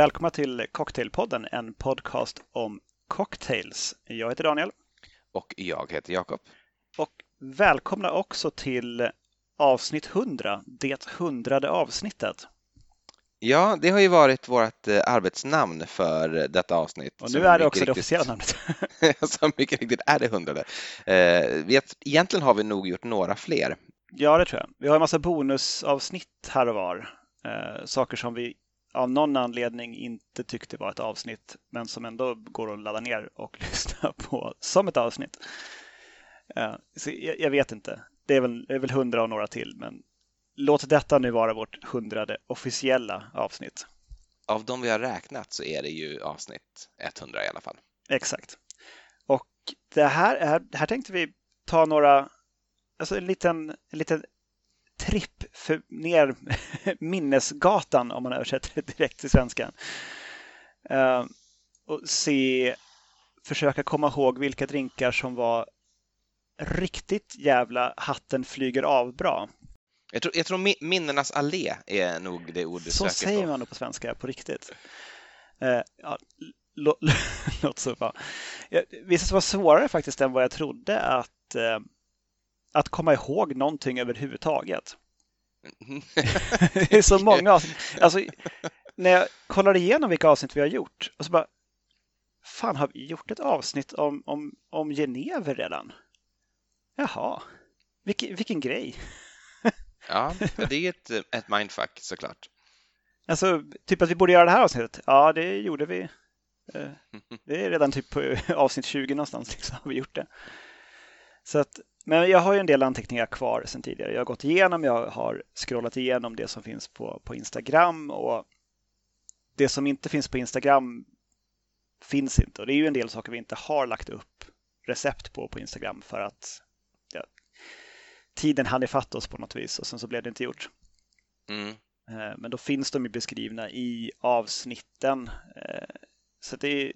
Välkomna till Cocktailpodden, en podcast om cocktails. Jag heter Daniel. Och jag heter Jakob. Och välkomna också till avsnitt 100, det hundrade avsnittet. Ja, det har ju varit vårt eh, arbetsnamn för detta avsnitt. Och nu är det också det officiella namnet. som mycket riktigt är det hundrade. Eh, egentligen har vi nog gjort några fler. Ja, det tror jag. Vi har en massa bonusavsnitt här och var. Eh, saker som vi av någon anledning inte tyckte var ett avsnitt, men som ändå går att ladda ner och lyssna på som ett avsnitt. Så jag, jag vet inte. Det är väl, det är väl hundra och några till, men låt detta nu vara vårt hundrade officiella avsnitt. Av de vi har räknat så är det ju avsnitt 100 i alla fall. Exakt. Och det här, här, här tänkte vi ta några, alltså en liten, en liten tripp för, ner minnesgatan om man översätter det direkt till svenska. Uh, och se, försöka komma ihåg vilka drinkar som var riktigt jävla hatten flyger av bra. Jag tror, jag tror minnenas allé är nog det ord du Så söker säger man nog på svenska, på riktigt. Uh, ja, låt så vara. Visst det var svårare faktiskt än vad jag trodde att, uh, att komma ihåg någonting överhuvudtaget. det är så många avsnitt. Alltså, när jag kollar igenom vilka avsnitt vi har gjort och så bara Fan, har vi gjort ett avsnitt om, om, om Genever redan? Jaha, vilken, vilken grej. ja, det är ett, ett mindfuck såklart. Alltså, typ att vi borde göra det här avsnittet. Ja, det gjorde vi. Eh, det är redan typ på avsnitt 20 någonstans liksom, har vi gjort det. Så att, men jag har ju en del anteckningar kvar sedan tidigare. Jag har gått igenom, jag har scrollat igenom det som finns på, på Instagram och det som inte finns på Instagram finns inte. Och det är ju en del saker vi inte har lagt upp recept på på Instagram för att ja, tiden hann ifatt oss på något vis och sen så blev det inte gjort. Mm. Eh, men då finns de ju beskrivna i avsnitten. Så det är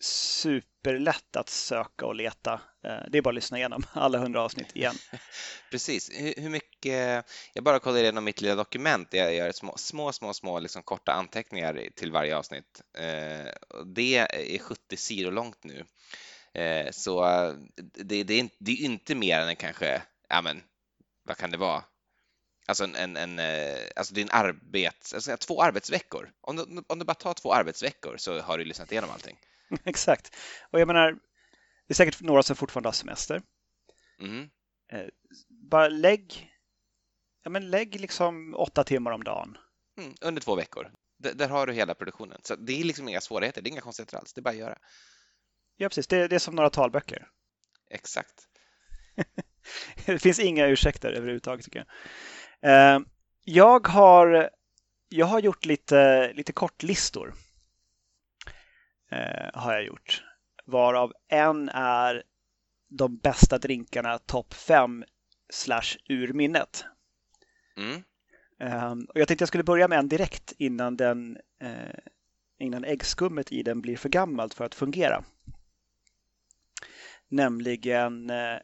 superlätt att söka och leta. Eh, det är bara att lyssna igenom alla hundra avsnitt igen. Precis. Hur mycket, jag bara kollar igenom mitt lilla dokument där jag gör små, små, små, små liksom korta anteckningar till varje avsnitt. Eh, det är 70 sidor långt nu. Eh, så det, det, är, det är inte mer än kanske, ja men, vad kan det vara? Alltså en, en, en eh, alltså din arbets, alltså två arbetsveckor. Om du, om du bara tar två arbetsveckor så har du lyssnat igenom allting. Exakt. Och jag menar, det är säkert några som fortfarande har semester. Mm. Bara lägg, ja men lägg liksom åtta timmar om dagen. Mm, under två veckor. D där har du hela produktionen. Så det är liksom inga svårigheter, det är inga konstigheter alls, det är bara att göra. Ja, precis. Det, det är som några talböcker. Exakt. det finns inga ursäkter överhuvudtaget tycker jag. Eh, jag har, jag har gjort lite, lite kortlistor. Eh, har jag gjort. Varav en är de bästa drinkarna topp 5 slash ur minnet. Mm. Um, och jag tänkte jag skulle börja med en direkt innan, den, uh, innan äggskummet i den blir för gammalt för att fungera. Nämligen, eh,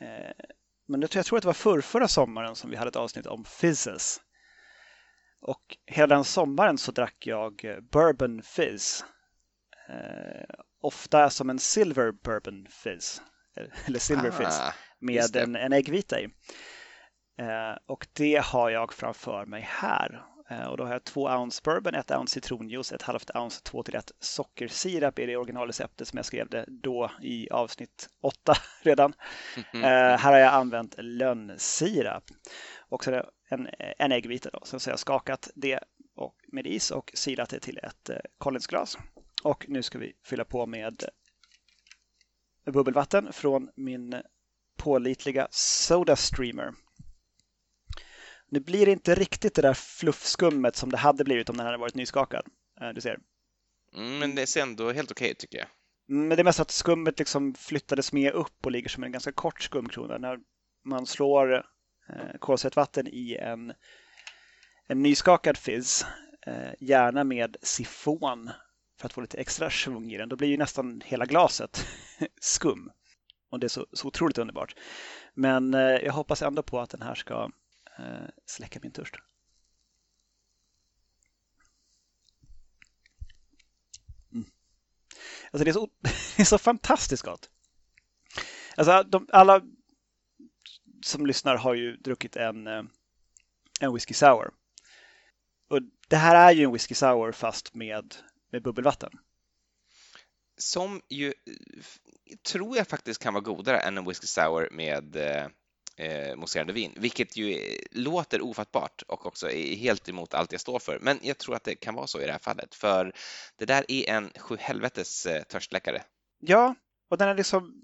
eh, men jag tror, jag tror att det var för förra sommaren som vi hade ett avsnitt om fizzes. Och hela den sommaren så drack jag eh, bourbon fizz. Eh, ofta som en silver bourbon fizz. Eller silver ah, fizz. Med en, en äggvita i. Eh, och det har jag framför mig här. Eh, och då har jag två ounce bourbon, ett ounce citronjuice, ett halvt ounce 2 till 1 sockersirap i det originalreceptet som jag skrev det då i avsnitt 8 redan. Mm -hmm. här har jag använt lönnsirap. Och så är det en, en äggvita då. Sen så har jag skakat det och, med is och silat det till ett eh, Collinsglas. Och nu ska vi fylla på med bubbelvatten från min pålitliga Soda Streamer. Det blir inte riktigt det där fluffskummet som det hade blivit om den hade varit nyskakad. Eh, du ser. Mm, men det ser ändå helt okej okay, tycker jag. Mm, men det är mest att skummet liksom flyttades med upp och ligger som en ganska kort skumkrona. När man slår eh, kolsyratvatten i en, en nyskakad fizz, eh, gärna med sifon för att få lite extra svung i den, då blir ju nästan hela glaset skum. Och det är så, så otroligt underbart. Men eh, jag hoppas ändå på att den här ska Eh, släcka min törst. Mm. Alltså det är så, det är så fantastiskt gott. Alltså de, alla som lyssnar har ju druckit en, eh, en whisky sour. Och det här är ju en whisky sour fast med, med bubbelvatten. Som ju eh, tror jag faktiskt kan vara godare än en whisky sour med eh, mousserande vin, vilket ju låter ofattbart och också är helt emot allt jag står för. Men jag tror att det kan vara så i det här fallet, för det där är en sjuhelvetes eh, törstläckare. Ja, och den är liksom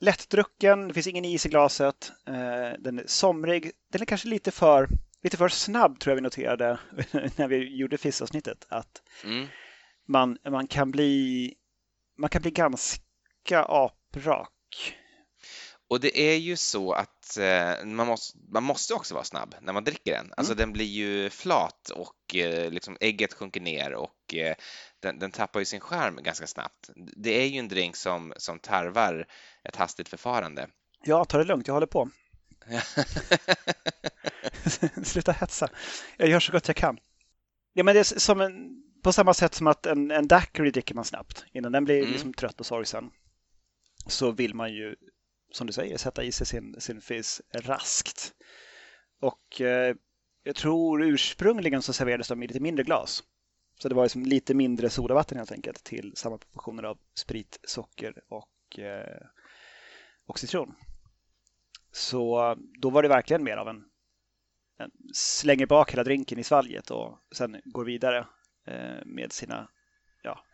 lättdrucken, det finns ingen is i glaset, eh, den är somrig, den är kanske lite för, lite för snabb tror jag vi noterade när vi gjorde FIS-avsnittet. Att mm. man, man, kan bli, man kan bli ganska aprak. Och det är ju så att eh, man, måste, man måste också vara snabb när man dricker den. Alltså mm. den blir ju flat och eh, liksom ägget sjunker ner och eh, den, den, tappar ju sin skärm ganska snabbt. Det är ju en drink som, som tarvar ett hastigt förfarande. Ja, ta det lugnt, jag håller på. Sluta hetsa. Jag gör så gott jag kan. Ja, men det är som en, på samma sätt som att en, en daiquiri dricker man snabbt innan den blir mm. liksom trött och sorgsen. Så vill man ju, som du säger, sätta i sig sin, sin fizz raskt. Och eh, jag tror ursprungligen så serverades de i lite mindre glas. Så det var liksom lite mindre sodavatten helt enkelt till samma proportioner av sprit, socker och, eh, och citron. Så eh, då var det verkligen mer av en, en slänger bak hela drinken i svalget och sen går vidare eh, med sina ja,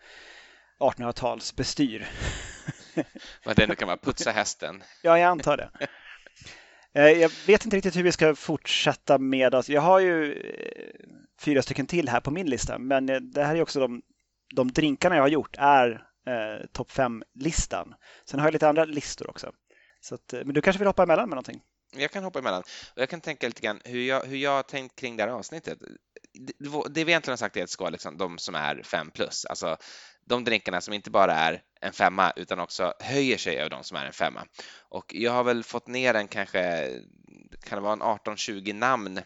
1800-tals bestyr. Vad det nu kan vara, putsa hästen. ja, jag antar det. Eh, jag vet inte riktigt hur vi ska fortsätta med oss. Jag har ju eh, fyra stycken till här på min lista, men eh, det här är också de, de drinkarna jag har gjort är eh, topp fem-listan. Sen har jag lite andra listor också. Så att, men du kanske vill hoppa emellan med någonting? Jag kan hoppa emellan. Och jag kan tänka lite grann hur jag, hur jag har tänkt kring det här avsnittet. Det, det vi egentligen har sagt är att det ska vara liksom de som är fem plus, alltså de drinkarna som inte bara är en femma utan också höjer sig över de som är en femma. Och jag har väl fått ner en kanske, kan det vara en 18-20 namn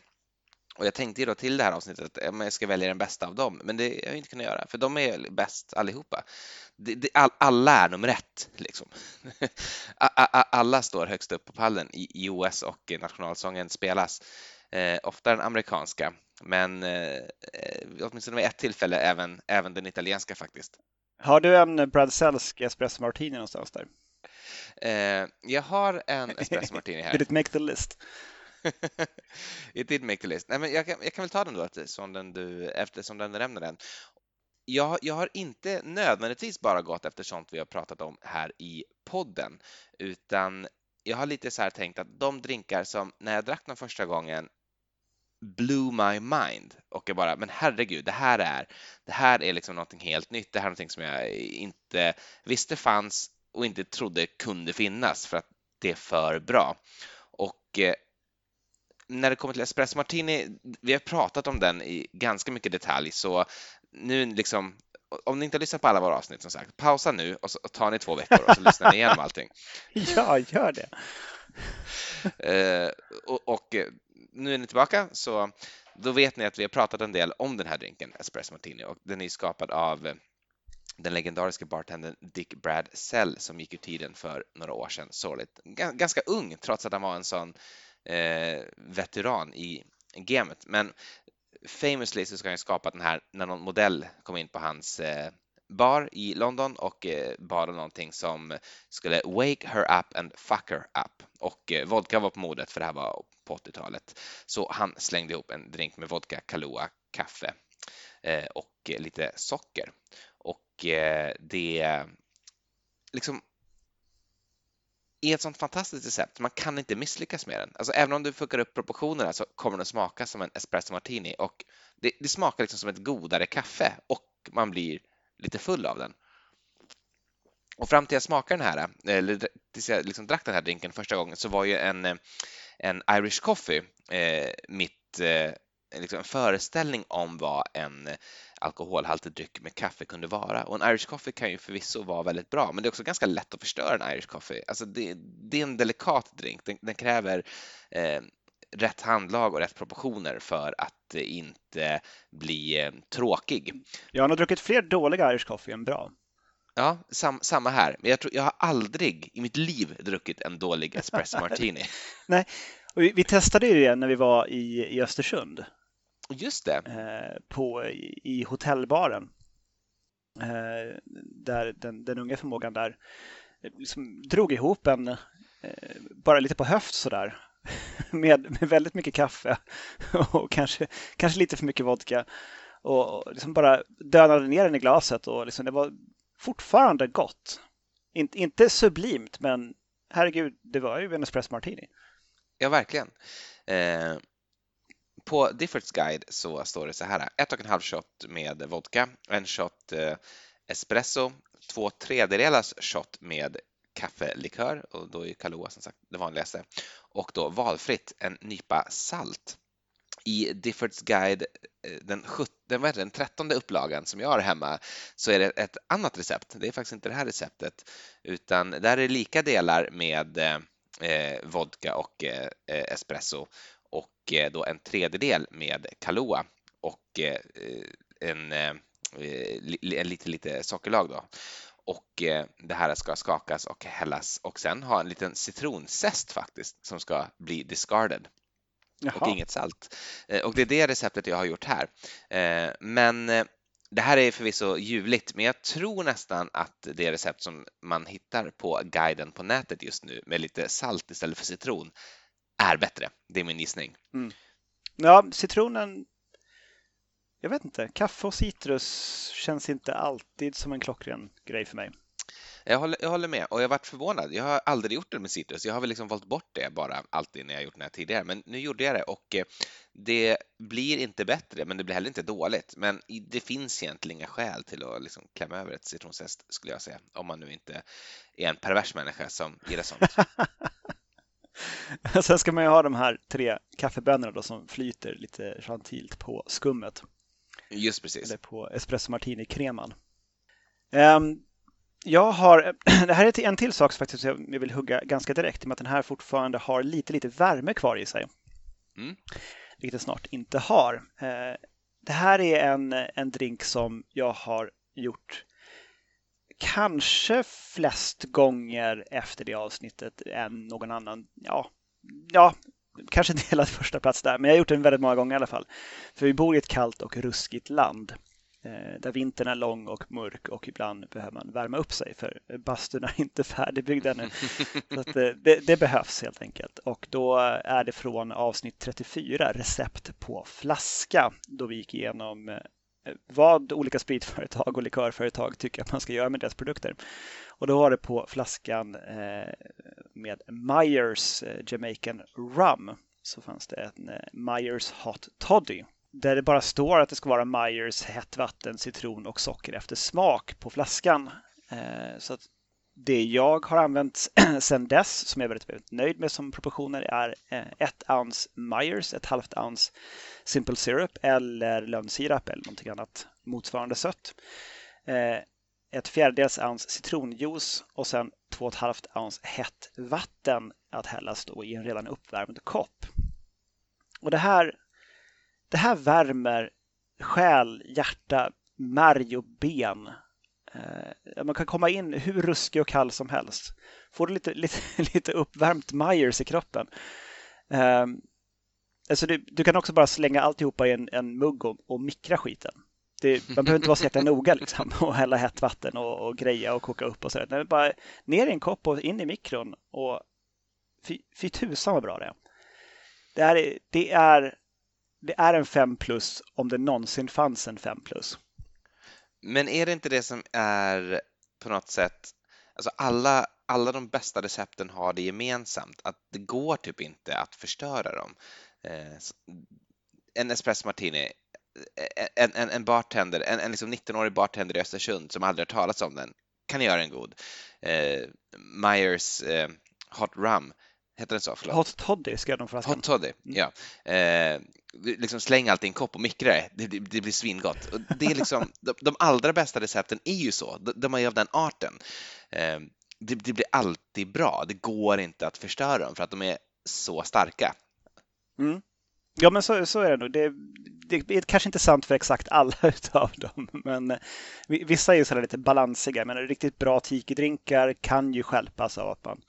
och jag tänkte ju då till det här avsnittet att jag ska välja den bästa av dem, men det har jag inte kunnat göra, för de är bäst allihopa. Det, det, all, alla är nummer ett, liksom. alla står högst upp på pallen i, i OS och nationalsången spelas. Eh, ofta den amerikanska, men eh, åtminstone vid ett tillfälle även, även den italienska faktiskt. Har du en Bradselsk espresso martini någonstans där? Eh, jag har en espresso martini här. Did it make the list? It did make the list. Nej, men jag, kan, jag kan väl ta den då eftersom den, du, eftersom den nämner den. Jag, jag har inte nödvändigtvis bara gått efter sånt vi har pratat om här i podden, utan jag har lite så här tänkt att de drinkar som när jag drack dem första gången blew my mind och jag bara, men herregud, det här är, det här är liksom någonting helt nytt. Det här är någonting som jag inte visste fanns och inte trodde kunde finnas för att det är för bra. Och eh, när det kommer till espresso martini, vi har pratat om den i ganska mycket detalj, så nu liksom, om ni inte har lyssnat på alla våra avsnitt som sagt, pausa nu och så tar ni två veckor och så lyssnar ni igenom allting. Ja, gör det. Eh, och, och, nu är ni tillbaka, så då vet ni att vi har pratat en del om den här drinken, espresso martini, och den är skapad av den legendariska bartendern Dick Brad Sell som gick ur tiden för några år sedan sorgligt. Ganska ung trots att han var en sån eh, Eh, veteran i gamet. Men famously så ska han skapa den här när någon modell kom in på hans eh, bar i London och eh, bad om någonting som skulle wake her up and fuck her up. Och eh, vodka var på modet för det här var på 80-talet. Så han slängde ihop en drink med vodka, Kahlua, kaffe eh, och eh, lite socker. Och eh, det liksom är ett sånt fantastiskt recept. Man kan inte misslyckas med den. Alltså, även om du fuckar upp proportionerna så kommer den smaka som en espresso martini och det, det smakar liksom som ett godare kaffe och man blir lite full av den. Och fram till jag smakade den här, eller tills jag liksom drack den här drinken första gången, så var ju en, en Irish coffee eh, mitt eh, liksom en föreställning om vad en alkoholhaltig dryck med kaffe kunde vara. Och en Irish coffee kan ju förvisso vara väldigt bra, men det är också ganska lätt att förstöra en Irish coffee. Alltså det, det är en delikat drink. Den, den kräver eh, rätt handlag och rätt proportioner för att inte bli eh, tråkig. Jag har nog druckit fler dåliga Irish coffee än bra. Ja, sam, samma här. Men jag, tror, jag har aldrig i mitt liv druckit en dålig espresso martini. Nej, och vi, vi, testade ju det när vi var i, i Östersund. Just det. Eh, på, i, i hotellbaren. Eh, där den, den unga förmågan där liksom drog ihop en, eh, bara lite på höft sådär, med, med väldigt mycket kaffe och kanske, kanske lite för mycket vodka och liksom bara dönade ner den i glaset och liksom det var fortfarande gott. In, inte sublimt, men herregud, det var ju en espresso martini. Ja, verkligen. Eh, på Diffords guide så står det så här, ett och en halv shot med vodka, en shot eh, espresso, två tredjedelars shot med kaffelikör och då är Kahlua som sagt det vanligaste och då valfritt en nypa salt. I Diffords guide, eh, den, 17, vad heter den 13 upplagan som jag har hemma, så är det ett annat recept. Det är faktiskt inte det här receptet, utan där är det lika delar med eh, eh vodka och eh, eh espresso och eh, då en tredjedel med Kahlua och eh, en, eh, en lite, lite sockerlag då. Och det här ska skakas och hällas och sen ha en liten citronzest faktiskt som ska bli discarded. Jaha. och inget salt. Och det är det receptet jag har gjort här. Men det här är förvisso ljuvligt, men jag tror nästan att det recept som man hittar på guiden på nätet just nu med lite salt istället för citron är bättre. Det är min gissning. Mm. Ja, citronen. Jag vet inte. Kaffe och citrus känns inte alltid som en klockren grej för mig. Jag håller, jag håller med och jag varit förvånad. Jag har aldrig gjort det med citrus. Jag har väl liksom valt bort det bara alltid när jag gjort det här tidigare. Men nu gjorde jag det och eh, det blir inte bättre, men det blir heller inte dåligt. Men det finns egentligen inga skäl till att liksom klämma över ett citronzest skulle jag säga. Om man nu inte är en pervers människa som gillar sånt. Sen ska man ju ha de här tre kaffebönorna då som flyter lite gentilt på skummet. Just precis. Eller på espresso martini-kreman. Um, jag har, det här är en till sak som faktiskt jag vill hugga ganska direkt i och med att den här fortfarande har lite, lite värme kvar i sig. Mm. Vilket den snart inte har. Uh, det här är en, en drink som jag har gjort kanske flest gånger efter det avsnittet än någon annan. Ja, ja kanske delad första plats där, men jag har gjort den väldigt många gånger i alla fall. För vi bor i ett kallt och ruskigt land eh, där vintern är lång och mörk och ibland behöver man värma upp sig för bastun är inte färdigbyggd ännu. Så att det, det, det, behövs helt enkelt. Och då är det från avsnitt 34, recept på flaska, då vi gick igenom eh, vad olika spritföretag och likörföretag tycker att man ska göra med deras produkter. Och då var det på flaskan eh, med Myers eh, Jamaican Rum så fanns det en eh, Myers Hot Toddy där det bara står att det ska vara Myers hett vatten, citron och socker efter smak på flaskan. Så att det jag har använt sedan dess, som jag är väldigt, väldigt nöjd med som proportioner, är eh, ett ounce Myers, ett halvt ounce Simple Syrup eller lönnsirap eller någonting annat motsvarande sött. Eh, ett fjärdedels ounce citronjuice och sen 2,5 ounce hett vatten att hällas då i en redan uppvärmd kopp. Och det här, det här värmer själ, hjärta, märg och ben. Eh, man kan komma in hur ruskig och kall som helst. Får du lite, lite, lite uppvärmt Myers i kroppen. Eh, Alltså du, du, kan också bara slänga alltihopa i en, en mugg och, och mikra skiten. Det, man behöver inte vara så jäkla noga liksom, och hälla hett vatten och, och greja och koka upp och sådär. Nej, bara ner i en kopp och in i mikron och fy, fy tusan vad bra det är. Det är, det är, det är en 5 plus om det någonsin fanns en 5 plus. Men är det inte det som är på något sätt, alltså alla, alla de bästa recepten har det gemensamt, att det går typ inte att förstöra dem. Eh, en espresso martini, eh, en, en, en bartender, en, en liksom 19-årig bartender i Östersund som aldrig har talats om den kan göra en god. Eh, Myers eh, Hot Rum, heter den så? Förlåt. Hot Toddy skrev de förresten. Hot Toddy, mm. ja. Eh, liksom släng allt i en kopp och mikra det, det, det, det blir svingott. Och det är liksom, de, de, allra bästa recepten är ju så, de, de är av den arten. Eh, det, det, blir alltid bra, det går inte att förstöra dem för att de är så starka. Mm. Ja, men så, så är det nog. Det, det är kanske inte sant för exakt alla utav dem, men vissa är ju sådär lite balansiga. Men riktigt bra tiki-drinkar kan ju skälpas av att man,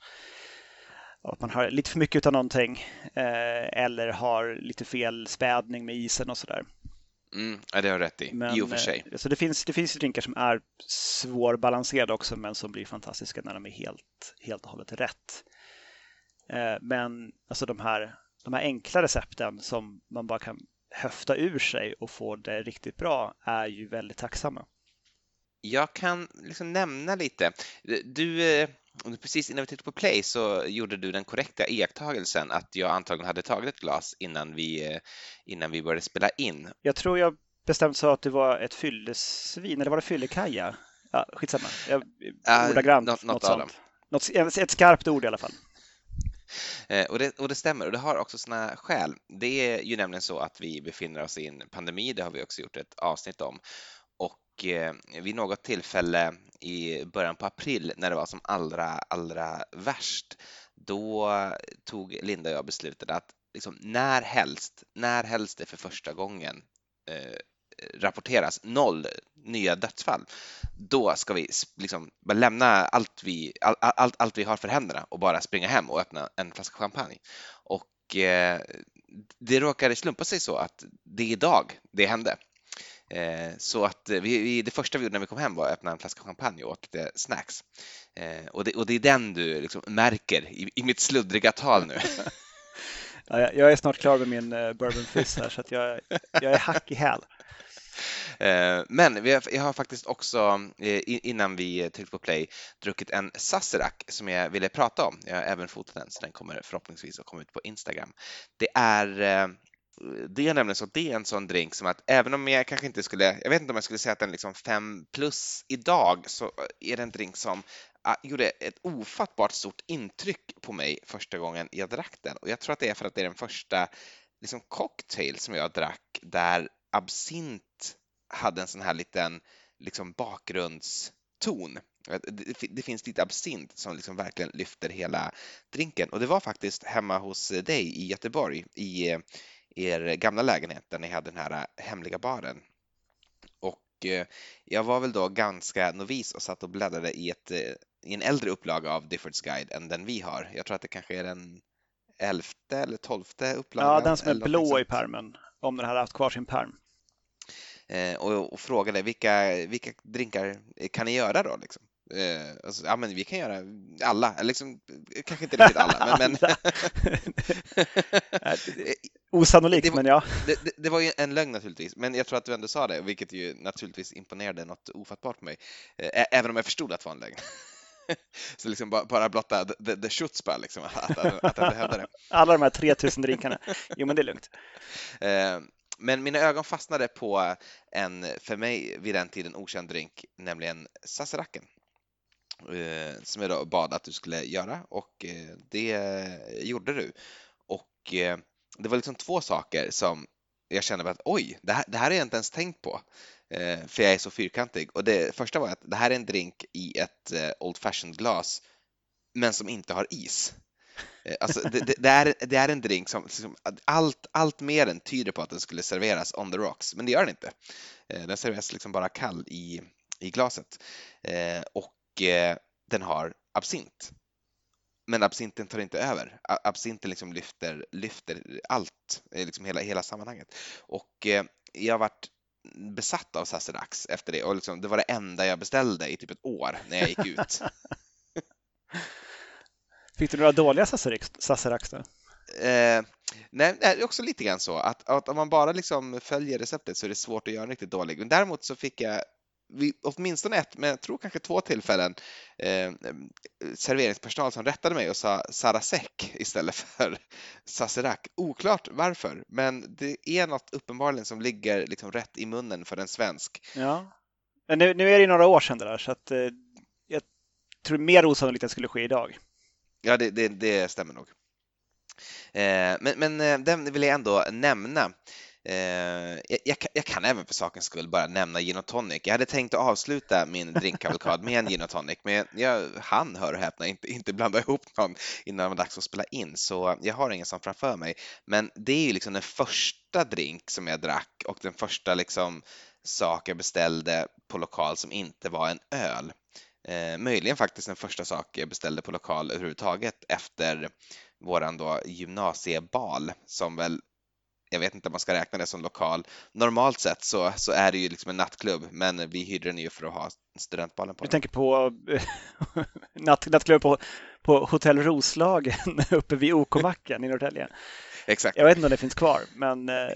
att man har lite för mycket av någonting eh, eller har lite fel spädning med isen och sådär. Mm, ja, det har rätt i, men, i och för sig. Eh, så det finns, det finns drinkar som är svårbalanserade också, men som blir fantastiska när de är helt, helt och hållet rätt. Eh, men alltså de här, de här enkla recepten som man bara kan höfta ur sig och få det riktigt bra är ju väldigt tacksamma. Jag kan liksom nämna lite. Du, eh, precis innan vi tittade på Play så gjorde du den korrekta iakttagelsen att jag antagligen hade tagit ett glas innan vi, eh, innan vi började spela in. Jag tror jag bestämt sa att det var ett fyllesvin, eller var det fyllekaja? Ja, skitsamma. Jag, uh, ordagrant, något, något, något sånt. Något, ett skarpt ord i alla fall. Eh, och det, och det stämmer, och det har också sina skäl. Det är ju nämligen så att vi befinner oss i en pandemi, det har vi också gjort ett avsnitt om. Och eh, vid något tillfälle i början på april när det var som allra, allra värst, då tog Linda och jag beslutet att liksom, när helst, när helst det för första gången eh, rapporteras noll nya dödsfall, då ska vi liksom bara lämna allt vi, all, all, allt vi har för händerna och bara springa hem och öppna en flaska champagne. Och eh, det råkade slumpa sig så att det är idag det hände. Eh, så att vi, vi, det första vi gjorde när vi kom hem var att öppna en flaska champagne och åt lite snacks. Eh, och, det, och det är den du liksom märker i, i mitt sluddriga tal nu. ja, jag är snart klar med min bourbon fizz här så att jag, jag är hack i häl. Eh, men jag har faktiskt också eh, innan vi tryckte på play druckit en Sazerac som jag ville prata om. Jag har även fotat den så den kommer förhoppningsvis att komma ut på Instagram. Det är eh, det är nämligen så att det är en sån drink som att även om jag kanske inte skulle, jag vet inte om jag skulle säga att den är liksom fem plus idag, så är det en drink som ah, gjorde ett ofattbart stort intryck på mig första gången jag drack den. Och jag tror att det är för att det är den första liksom cocktail som jag drack där absint hade en sån här liten liksom bakgrundston. Det, det finns lite absint som liksom verkligen lyfter hela drinken och det var faktiskt hemma hos dig i Göteborg i er gamla lägenhet där ni hade den här hemliga baren. Och eh, jag var väl då ganska novis och satt och bläddrade i, ett, eh, i en äldre upplaga av Diffords Guide än den vi har. Jag tror att det kanske är den elfte eller tolfte upplagan. Ja, den som är blå i permen, om den hade haft kvar sin perm. Eh, och, och frågade vilka, vilka drinkar kan ni göra då? Liksom? Eh, alltså, ja, men vi kan göra alla, liksom, kanske inte riktigt alla, men... men... Osannolikt, det, men ja. Det, det, det, var ju en lögn naturligtvis, men jag tror att du ändå sa det, vilket ju naturligtvis imponerade något ofattbart på mig, eh, även om jag förstod att det var en lögn. Så liksom bara, bara blotta the, the chutzpah, liksom, att, att, att jag hävdade det. Alla de här 3000 drinkarna. Jo, men det är lugnt. Eh, men mina ögon fastnade på en för mig vid den tiden okänd drink, nämligen Sazeraken. Eh, som jag då bad att du skulle göra och det gjorde du. Och det var liksom två saker som jag kände att oj, det här, det här har jag inte ens tänkt på. Eh, för jag är så fyrkantig. Och det första var att det här är en drink i ett eh, Old Fashioned glas men som inte har is. Eh, alltså, det, det, det, är, det är en drink som, liksom, allt, allt mer än tyder på att den skulle serveras on the rocks, men det gör den inte. Eh, den serveras liksom bara kall i, i glaset och den har absint. Men absinten tar inte över. Absinten liksom lyfter, lyfter allt, liksom hela, hela sammanhanget. Och jag har varit besatt av Sazeracs efter det och liksom, det var det enda jag beställde i typ ett år när jag gick ut. Fick du några dåliga Sazeracs då? Eh, nej, det är också lite grann så att, att om man bara liksom följer receptet så är det svårt att göra en riktigt dålig. Men däremot så fick jag vid åtminstone ett, men jag tror kanske två tillfällen eh, serveringspersonal som rättade mig och sa Sarasek istället för Sazerac. Oklart varför, men det är något uppenbarligen som ligger liksom rätt i munnen för en svensk. Ja, men nu, nu är det några år sedan det där så att eh, jag tror mer osannolikt att det skulle ske idag. Ja, det, det, det stämmer nog. Eh, men, men eh, den vill jag ändå nämna. Eh, jag, jag, kan även för sakens skull bara nämna gin och tonic. Jag hade tänkt att avsluta min drinkkavalkad med en gin och tonic, men jag hann, hör och häpna, inte, inte blanda ihop någon innan det var dags att spela in, så jag har ingen sån framför mig. Men det är ju liksom den första drink som jag drack och den första liksom sak jag beställde på lokal som inte var en öl. Eh, möjligen faktiskt den första sak jag beställde på lokal överhuvudtaget efter våran då gymnasiebal som väl jag vet inte om man ska räkna det som lokal. Normalt sett så, så är det ju liksom en nattklubb, men vi hyrde den ju för att ha studentbalen på Du tänker på natt, nattklubb på, på Hotell Roslagen uppe vid OK-macken i Norrtälje? Exakt. Jag vet inte om det finns kvar, men eh,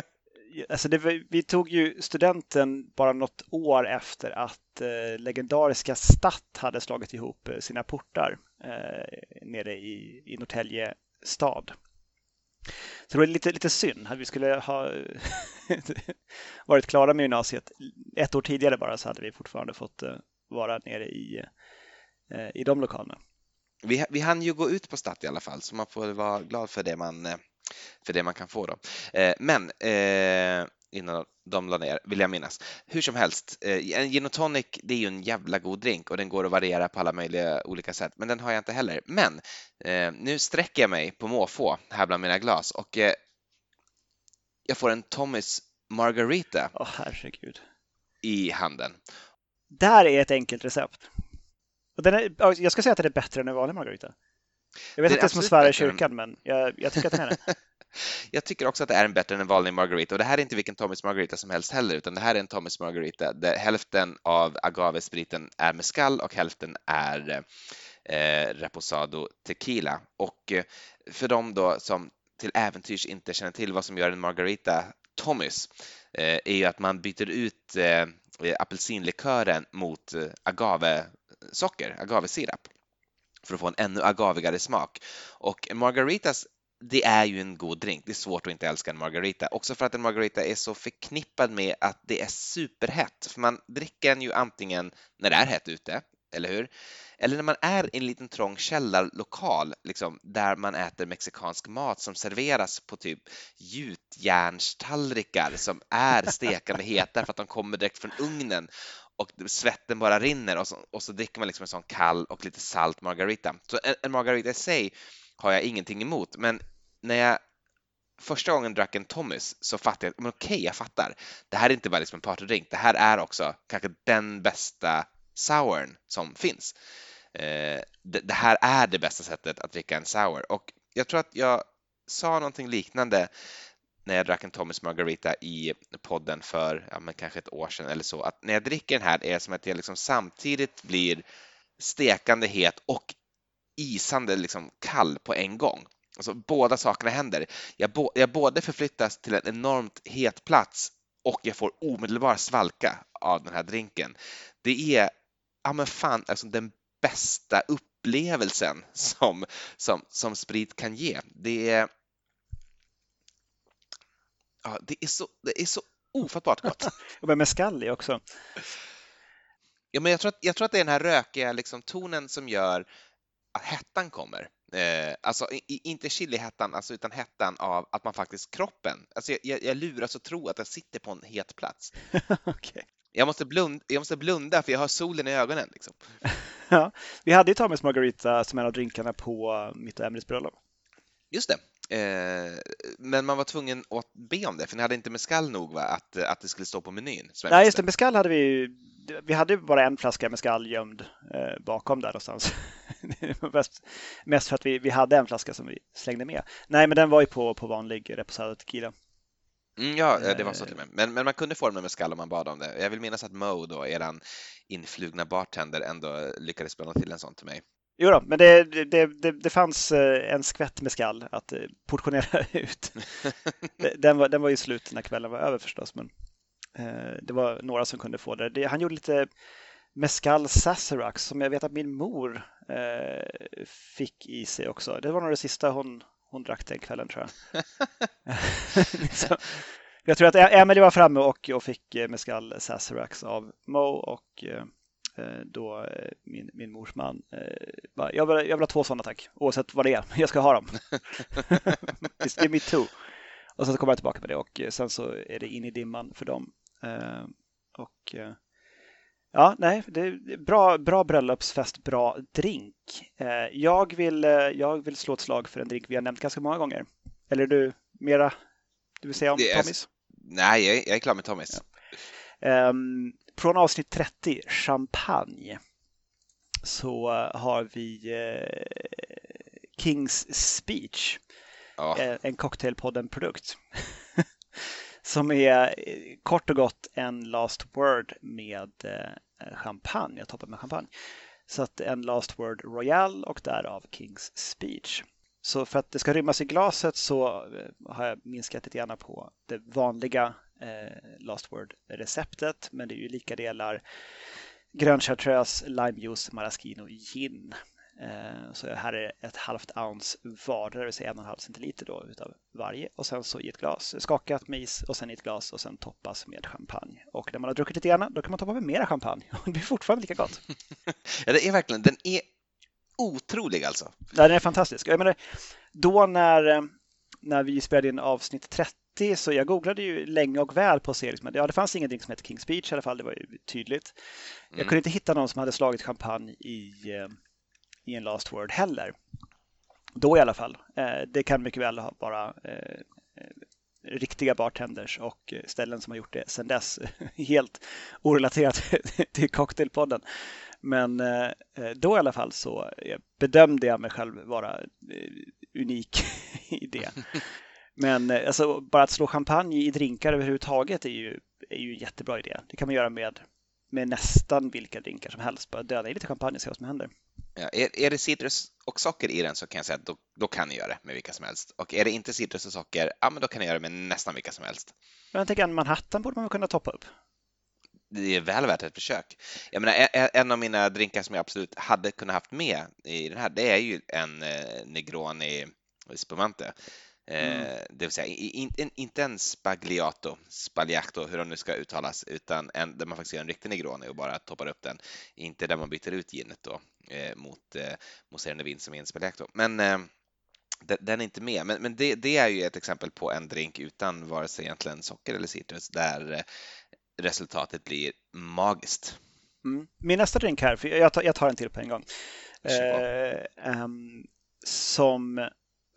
alltså det, vi tog ju studenten bara något år efter att eh, legendariska Statt hade slagit ihop eh, sina portar eh, nere i, i Norrtälje stad. Så det var lite, lite synd att vi skulle ha varit klara med gymnasiet ett år tidigare bara så hade vi fortfarande fått eh, vara nere i, eh, i de lokalerna. Vi, vi hann ju gå ut på Statt i alla fall så man får vara glad för det man eh, för det man kan få då. Men eh, innan de la ner, vill jag minnas. Hur som helst, eh, en gin och tonic, det är ju en jävla god drink och den går att variera på alla möjliga olika sätt, men den har jag inte heller. Men nu sträcker jag mig på måfå här bland mina glas och jag får en Tommys Margarita oh, herregud. i handen. Där är ett enkelt recept. Och den är, jag ska säga att det är bättre än en vanlig Margarita. Jag vet det som att svära i kyrkan, men jag, jag tycker att den är det. jag tycker också att det är en bättre än en vanlig Margarita och det här är inte vilken Tommys Margarita som helst heller, utan det här är en Tommys Margarita där hälften av agavespriten är mescal och hälften är eh, reposado tequila. Och eh, för dem då som till äventyrs inte känner till vad som gör en Margarita Tommys eh, är ju att man byter ut eh, apelsinlikören mot eh, agavesocker, agavesirap för att få en ännu agavigare smak. Och margaritas det är ju en god drink. Det är svårt att inte älska en margarita. Också för att en margarita är så förknippad med att det är superhett. För man dricker den ju antingen när det är hett ute, eller hur? Eller när man är i en liten trång källarlokal, liksom, där man äter mexikansk mat som serveras på typ gjutjärnstallrikar som är stekande heta för att de kommer direkt från ugnen och svetten bara rinner och så, och så dricker man liksom en sån kall och lite salt margarita. Så en, en margarita i sig har jag ingenting emot, men när jag första gången drack en Tommys så fattade jag, men okej, jag fattar. Det här är inte bara liksom en partydrink, det här är också kanske den bästa sourn som finns. Eh, det, det, här är det bästa sättet att dricka en sour och jag tror att jag sa någonting liknande när jag drack en Tommys Margarita i podden för ja, men kanske ett år sedan eller så, att när jag dricker den här är det som att jag liksom samtidigt blir stekande het och isande liksom kall på en gång. Alltså båda sakerna händer. Jag, bo, jag både förflyttas till en enormt het plats och jag får omedelbar svalka av den här drinken. Det är, ja men fan, alltså den bästa upplevelsen som, som, som sprit kan ge. Det är, Ja, det är så, det är så ofattbart gott. och med i också. Ja, men jag tror att, jag tror att det är den här rökiga liksom, tonen som gör hettan kommer. Eh, alltså inte chilihettan, alltså, utan hettan av att man faktiskt, kroppen, alltså jag, jag luras att tro att jag sitter på en het plats. okay. jag, måste blunda, jag måste blunda för jag har solen i ögonen. Liksom. ja, vi hade ju Thomas Margarita som en av drinkarna på mitt och Emelies bröllop. Just det. Eh, men man var tvungen att be om det, för ni hade inte mescal nog va? Att, att det skulle stå på menyn? Nej, just det. Mescal hade vi vi hade bara en flaska mescal gömd eh, bakom där någonstans. mest, mest för att vi, vi hade en flaska som vi slängde med. Nej, men den var ju på, på vanlig reposado tequila. Mm, ja, det var så till och med. Men, men man kunde få den med mescal om man bad om det. Jag vill minnas att Mo, då, eran influgna bartender, ändå lyckades blanda till en sån till mig. Jo då, men det, det, det, det fanns eh, en skvätt med skall att eh, portionera ut. Den var, den var ju slut när kvällen var över förstås, men eh, det var några som kunde få det. Han gjorde lite mescal sazerac som jag vet att min mor fick i sig också. Det var nog det sista hon, hon drack den kvällen tror jag. Så, jag tror att Emily var framme och, och fick mescal sazerac av Mo och Eh, då eh, min, min mors man bara, eh, jag vill, jag vill ha två sådana tack, oavsett vad det är. Jag ska ha dem. det är mitt too. Och sen kommer jag tillbaka med det och sen så är det in i dimman för dem. Eh, och ja, nej, det är bra, bra bröllopsfest, bra drink. Jag vill, jag vill slå ett slag för en drink vi har nämnt ganska många gånger. Eller du mera, du vill säga om är- Tommys? Nej, jag är, jag är klar med Tommys. Ehm, från avsnitt 30, champagne, så eh, har vi eh, Kings Speech, Ja. eh, en Cocktailpodden-produkt. som är eh, kort och gott en last word med eh, champagne, jag toppar med champagne. Så att en last word royal och därav Kings Speech. Så för att det ska rymmas i glaset så eh, har jag minskat lite grann på det vanliga eh, last word-receptet. Men det är ju lika delar grön chartreuse, limejuice, maraschino, gin. Eh, så här är ett halvt ounce var, det vill säga en och en halv centiliter då utav varje. Och sen så i ett glas, skakat med is och sen i ett glas och sen toppas med champagne. Och när man har druckit lite grann, då kan man toppa med mera champagne och det blir fortfarande lika gott. ja, det är verkligen, den är otrolig alltså. Ja, Den är fantastisk. Jag menar, då när, eh, när vi spelade in avsnitt 30 så jag googlade ju länge och väl på serien. Men ja, det fanns ingenting som hette King's Speech i alla fall, det var ju tydligt. Jag Mm. kunde inte hitta någon som hade slagit champagne i, eh, i en last word heller. Då i alla fall. Eh, det kan mycket väl vara eh, riktiga bartenders och eh, ställen som har gjort det sedan dess. Helt orelaterat till Cocktailpodden. Men då i alla fall så bedömde jag mig själv vara unik i det. Men alltså, bara att slå champagne i drinkar överhuvudtaget är ju, är ju en jättebra idé. Det kan man göra med, med nästan vilka drinkar som helst. Bara döda i lite champagne och se vad som händer. Ja, är, är det citrus och socker i den så kan jag säga att då, då kan ni göra det med vilka som helst. Och är det inte citrus och socker, ja men då kan ni göra det med nästan vilka som helst. Men jag tänker en Manhattan borde man kunna toppa upp. Det är väl värt ett försök. Jag menar, en av mina drinkar som jag absolut hade kunnat haft med i den här, det är ju en eh, Negroni Spumante. Eh, Mm. Det vill säga in, in, inte en spagliato, spagliato, hur de nu ska uttalas, utan en där man faktiskt gör en riktig Negroni och bara toppar upp den. Inte där man byter ut ginet då eh, mot eh, mousserande vin som är en spagliato. Men eh, den, är inte med. Men, men det, det är ju ett exempel på en drink utan vare sig egentligen socker eller citrus där eh, resultatet blir magiskt. Mm. Min nästa drink här, för jag tar, jag tar en till på en gång. Eh, ehm, som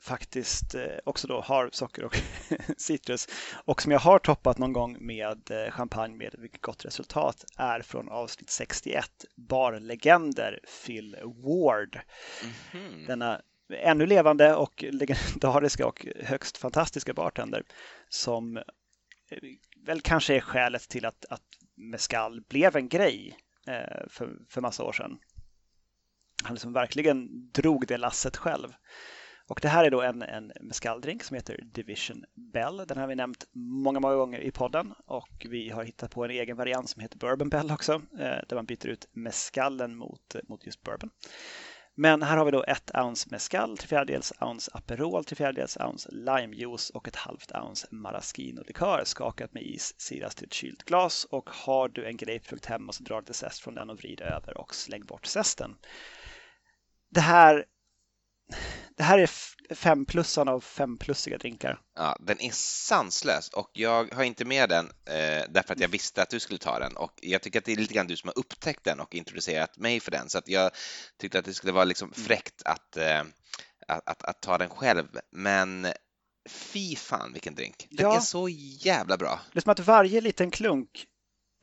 faktiskt eh, också då har socker och citrus och som jag har toppat någon gång med eh, champagne med mycket gott resultat är från avsnitt 61 Barlegender Phil Ward. Mhm. Denna ännu levande och legendariska och högst fantastiska bartender som eh, väl kanske är skälet till att, att mescal blev en grej eh, för, för massa år sedan. Han liksom verkligen drog det lasset själv. Och det här är då en, en mescaldrink som heter Division Bell. Den har vi nämnt många, många gånger i podden och vi har hittat på en egen variant som heter Bourbon Bell också, eh, där man byter ut mescallen mot, eh, mot just bourbon. Men här har vi då ett ounce mescal, tre fjärdedels ounce Aperol, tre fjärdedels ounce limejuice och ett halvt ounce maraschino-likör skakat med is, siras till ett kylt glas och har du en grapefrukt hemma så dra lite zest från den och vrid över och släng bort zesten. Det här, det här är f- femplussarna av femplussiga drinkar. Ja, den är sanslös och jag har inte med den eh, därför att jag visste att du skulle ta den och jag tycker att det är lite grann du som har upptäckt den och introducerat mig för den så att jag tyckte att det skulle vara liksom fräckt att, eh, att, att, att ta den själv men fy fan vilken drink! Den Ja. är så jävla bra! Det är som att varje liten klunk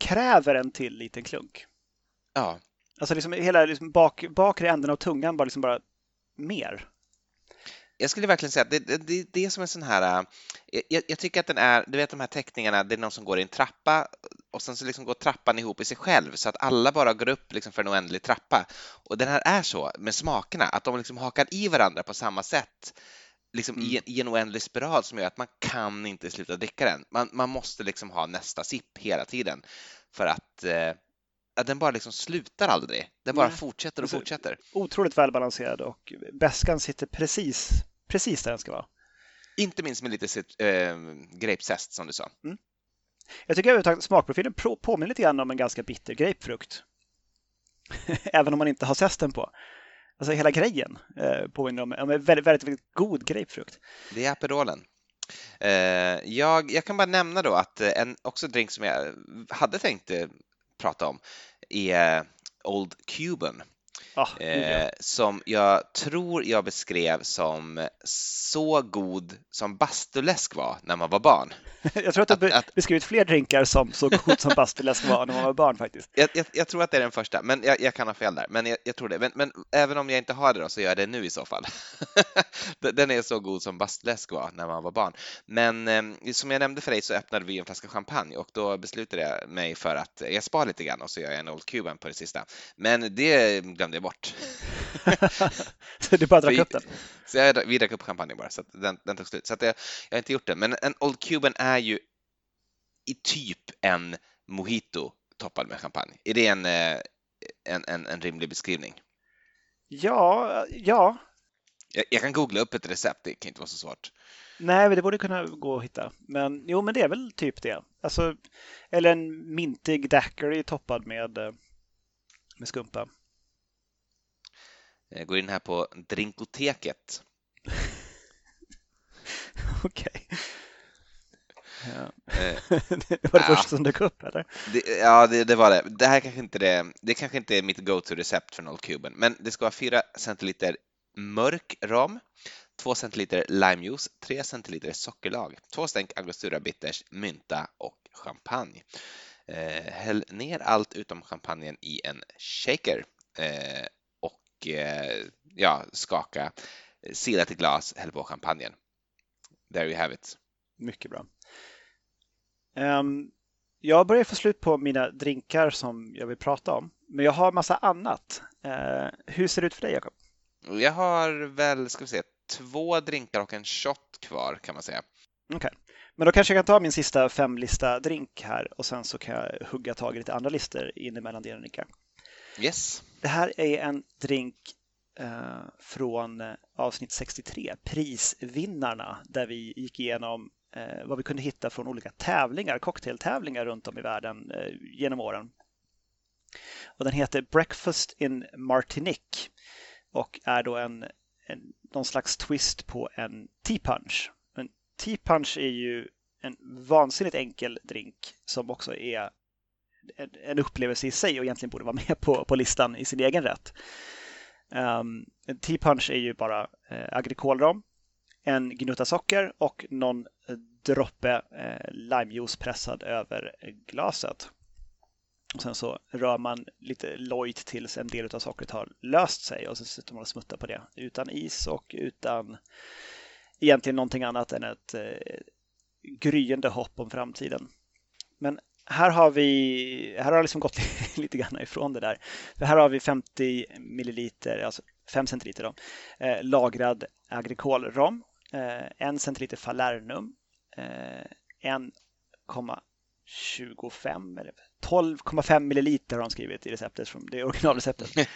kräver en till liten klunk. Ja, Alltså liksom hela liksom bak, bakre änden av tungan bara liksom bara mer. Jag skulle verkligen säga att det, det, det, är som en sån här, eh, jag, jag tycker att den är, du vet de här teckningarna, det är någon som går i en trappa och sen så liksom går trappan ihop i sig själv så att alla bara går upp liksom för en oändlig trappa. Och den här är så med smakerna, att de liksom hakar i varandra på samma sätt liksom i, en, i en oändlig spiral som gör att man kan inte sluta dricka den. Man, man måste liksom ha nästa sipp hela tiden för att eh, att den bara liksom slutar aldrig. Den bara Nej. fortsätter och Alltså, fortsätter. Otroligt välbalanserad och bäskan sitter precis, precis där den ska vara. Inte minst med lite cit- eh, grapezest som du sa. Jag tycker överhuvudtaget smakprofilen pro- påminner lite grann om en ganska bitter grapefrukt. Även om man inte har zesten på. Alltså hela grejen eh, påminner om om en väldigt, väldigt, väldigt god grapefrukt. Det är Aperolen. Eh, jag, jag kan bara nämna då att en också drink som jag hade tänkt eh, prata om är Old Cuban. Ah, eh, som jag tror jag beskrev som så god som bastuläsk var när man var barn. jag tror att du har beskrivit fler drinkar som så god som bastuläsk var när man var barn faktiskt. Jag, jag, jag, tror att det är den första, men jag, jag kan ha fel där. Men jag, jag tror det. Men, men, även om jag inte har det då, så gör jag det nu i så fall. den är så god som bastuläsk var när man var barn. Men eh, som jag nämnde för dig så öppnade vi en flaska champagne och då beslutade jag mig för att jag spar lite grann och så gör jag en Old Cuban på det sista. Men det glömde jag bort. så du bara drack upp den? Så jag, vi drack upp champagne bara, så den, den tog slut. Så jag, jag har inte gjort det. Men en Old Cuban är ju i typ en mojito toppad med champagne. Är det en, eh, en, en, en rimlig beskrivning? Ja, ja. Jag, jag, kan googla upp ett recept, det kan inte vara så svårt. Nej, det borde kunna gå att hitta. Men jo, men det är väl typ det. Alltså, eller en mintig daiquiri toppad med, eh, med skumpa. Jag går in här på Drinkoteket. Okej. Ja. det var det ja. första som dök upp, eller? Det, ja, det, det, var det. Det här kanske inte det, det kanske inte är mitt go-to-recept för Old Cuban, men det ska vara 4 centiliter mörk rom, 2 centiliter limejuice, 3 centiliter sockerlag, 2 stänk Angostura Bitters, mynta och champagne. Eh, häll ner allt utom champagnen i en shaker eh, eh, ja, skaka, sila till glas, häll på champagnen. There you have it. Mycket bra. Um, jag börjar få slut på mina drinkar som jag vill prata om, men jag har massa annat. Uh, hur ser det ut för dig, Jakob? Jag har väl, ska vi se, två drinkar och en shot kvar kan man säga. Okej, okay. men då kanske jag kan ta min sista femlista drink här och sen så kan jag hugga tag i lite andra listor in emellan dina drinkar. Yes. Det här är en drink eh, från eh, avsnitt 63, Prisvinnarna, där vi gick igenom eh, vad vi kunde hitta från olika tävlingar, cocktailtävlingar runt om i världen genom åren. Och den heter Breakfast in Martinique och är då en, en, någon slags twist på en tea punch. En tea punch är ju en vansinnigt enkel drink som också är en, upplevelse i sig och egentligen borde vara med på, på listan i sin egen rätt. Ehm, um, en tea punch är ju bara eh, agrikolrom en gnutta socker och någon eh, droppe eh, limejuice pressad över glaset. Och sen så rör man lite lojt tills en del av sockret har löst sig och så sitter man och smuttar på det utan is och utan egentligen någonting annat än ett eh, gryende hopp om framtiden. Men här har vi, här har jag liksom gått lite grann ifrån det där. För här har vi 50 milliliter, alltså 5 centiliter då, eh, lagrad agrikolrom Eh, en centiliter Falernum, 1,25 eh, eller 12,5 milliliter har de skrivit i receptet, från det originalreceptet.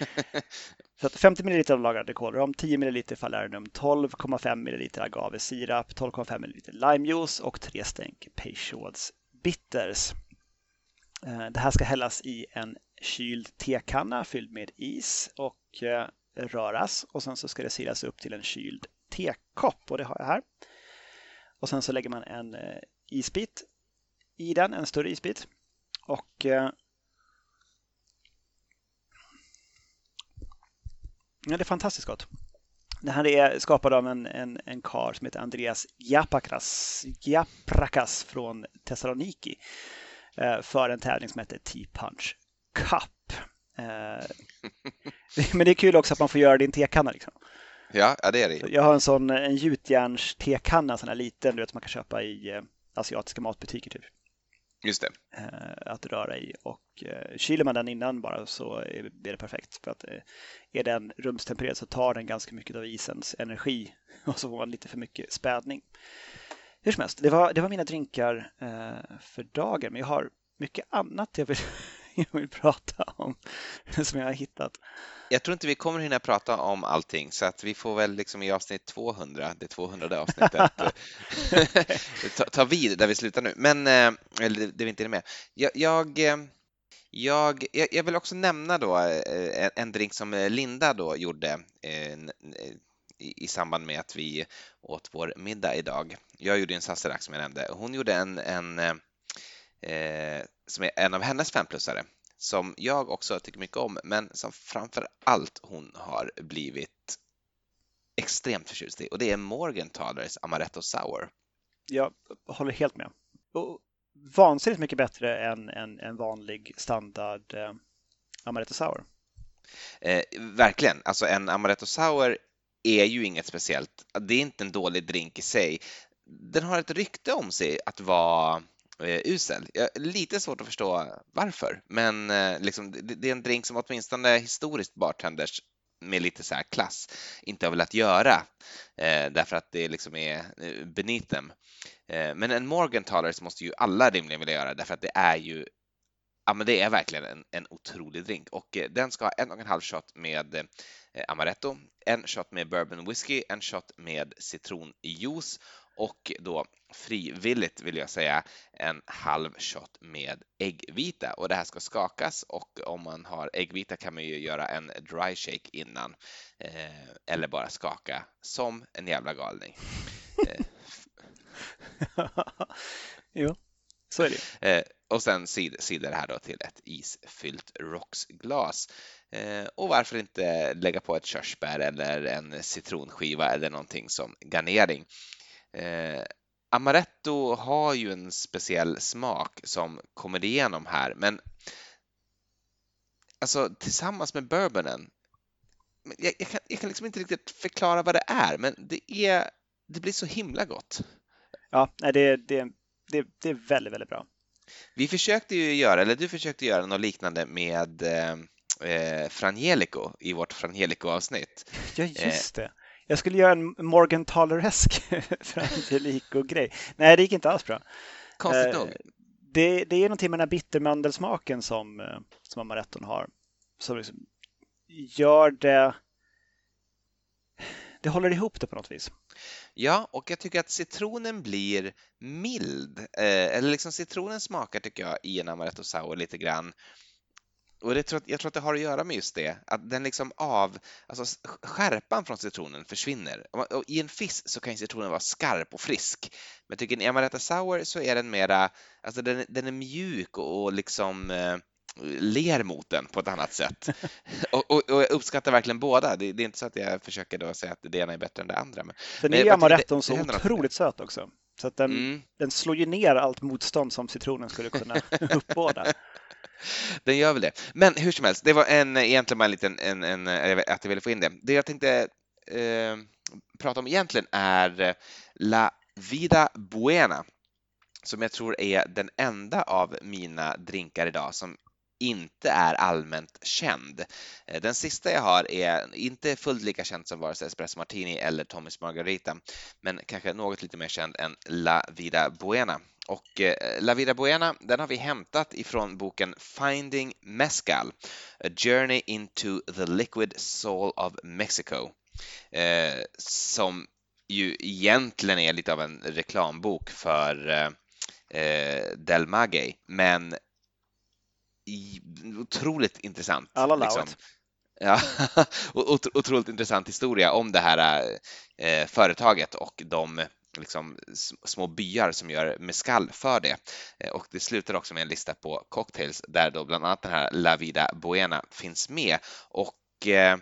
Så 50 milliliter lagrad kolrom, 10 milliliter Falernum, 12,5 milliliter agavesirap, 12,5 milliliter limejuice och 3 stänk Peychauds bitters. Eh, det här ska hällas i en kyld tekanna fylld med is och eh, röras och sen så ska det silas upp till en kyld tekopp och det har jag här. Och sen så lägger man en eh, isbit i den, en större isbit. Och ja, det är fantastiskt gott. Det här är skapad av en, en, en kar som heter Andreas Giapakras, Giaprakas från Thessaloniki för en tävling som heter T-Punch Cup. Men det är kul också att man får göra det i en tekanna. Liksom. Ja, ja det är det. Jag har en sån en gjutjärns tekanna, sån här liten, du vet, som man kan köpa i eh, asiatiska matbutiker typ. Just det. Eh, att röra i och eh, kyler man den innan bara så är det perfekt. För att är den rumstempererad så tar den ganska mycket av isens energi och så får man lite för mycket spädning. Hur som helst, det var, det var mina drinkar för dagen, men jag har mycket annat jag vill, jag vill prata om som jag har hittat. Jag tror inte vi kommer hinna prata om allting så att vi får väl liksom i avsnitt 200, det 200 avsnittet, ta, ta vid där vi slutar nu. Men, eh, eller det vi inte är med. Jag, jag, eh, jag, jag vill också nämna då eh, en drink som Linda då gjorde i, i samband med att vi åt vår middag idag. Jag gjorde en Sazerac som jag nämnde. Hon gjorde en, en eh, som är en av hennes femplussare som jag också tycker mycket om, men som framför allt hon har blivit extremt förtjust i och det är Morgenthalers Amaretto Sour. Jag håller helt med. Och vansinnigt mycket bättre än en, en vanlig standard eh, Amaretto Sour. Eh, verkligen, alltså en Amaretto Sour är ju inget speciellt. Det är inte en dålig drink i sig. Den har ett rykte om sig att vara eh, usel. Jag, lite svårt att förstå varför, men eh, liksom, det, det, är en drink som åtminstone historiskt bartenders med lite så här klass inte har velat göra eh, därför att det liksom är eh, beneath them. Eh, men en Morgenthaler måste ju alla rimligen vilja göra därför att det är ju Ja, men det är verkligen en, en otrolig drink och eh, den ska ha en och en halv shot med eh, amaretto, en shot med bourbon whisky, en shot med citronjuice och då frivilligt vill jag säga en halv shot med äggvita och det här ska skakas och om man har äggvita kan man ju göra en dry shake innan eh, eller bara skaka som en jävla galning. Eh. jo, så är det. Eh, och sen cider här då till ett isfyllt rocksglas. Eh, och varför inte lägga på ett körsbär eller en citronskiva eller någonting som garnering. Eh, Amaretto har ju en speciell smak som kommer igenom här, men alltså tillsammans med bourbonen, jag, jag, kan, jag kan liksom inte riktigt förklara vad det är, men det, är, det blir så himla gott. Ja, det, det, det, det är väldigt, väldigt bra. Vi försökte ju göra, eller du försökte göra något liknande med eh, eh Frangelico i vårt Frangelico-avsnitt. Ja, just det. Jag skulle göra en Morgan Taleresk Frangelico-grej. Nej, det gick inte alls bra. Konstigt eh, nog. Det, det är någonting med den här bittermandelsmaken som, eh, som amaretton har. Som liksom gör det... Det håller ihop det på något vis. Ja, och jag tycker att citronen blir mild. Eh, eller liksom citronen smakar, tycker jag, i en amaretto sour lite grann. Och det tror, jag tror att det har att göra med just det, att den liksom av, alltså skärpan från citronen försvinner. Och I en fisk så kan ju citronen vara skarp och frisk, men tycker i amaretto sour så är den mera, alltså den, den är mjuk och liksom eh, ler mot den på ett annat sätt. och, och, och, jag uppskattar verkligen båda. Det, det, är inte så att jag försöker då säga att det ena är bättre än det andra. Men, den är ju amaretton så otroligt söt också. Så att den, mm. den slår ju ner allt motstånd som citronen skulle kunna uppbåda. Den gör väl det. Men hur som helst, det var en, egentligen bara en liten, en, en, att jag ville få in det. Det jag tänkte eh, prata om egentligen är La Vida Buena som jag tror är den enda av mina drinkar idag som inte är allmänt känd. Eh, den sista jag har är inte fullt lika känd som vare sig Espresso Martini eller Tommys Margarita, men kanske något lite mer känd än La Vida Buena. Och eh, La Vida Buena, den har vi hämtat ifrån boken Finding Mezcal, A Journey into the Liquid Soul of Mexico, eh, som ju egentligen är lite av en reklambok för eh, eh Del Maguey, men otroligt intressant. Alla liksom. Ja, otroligt intressant historia om det här eh, företaget och de liksom, små byar som gör mescal för det. Eh, och det slutar också med en lista på cocktails där då bland annat den här La Vida Buena finns med. Och eh,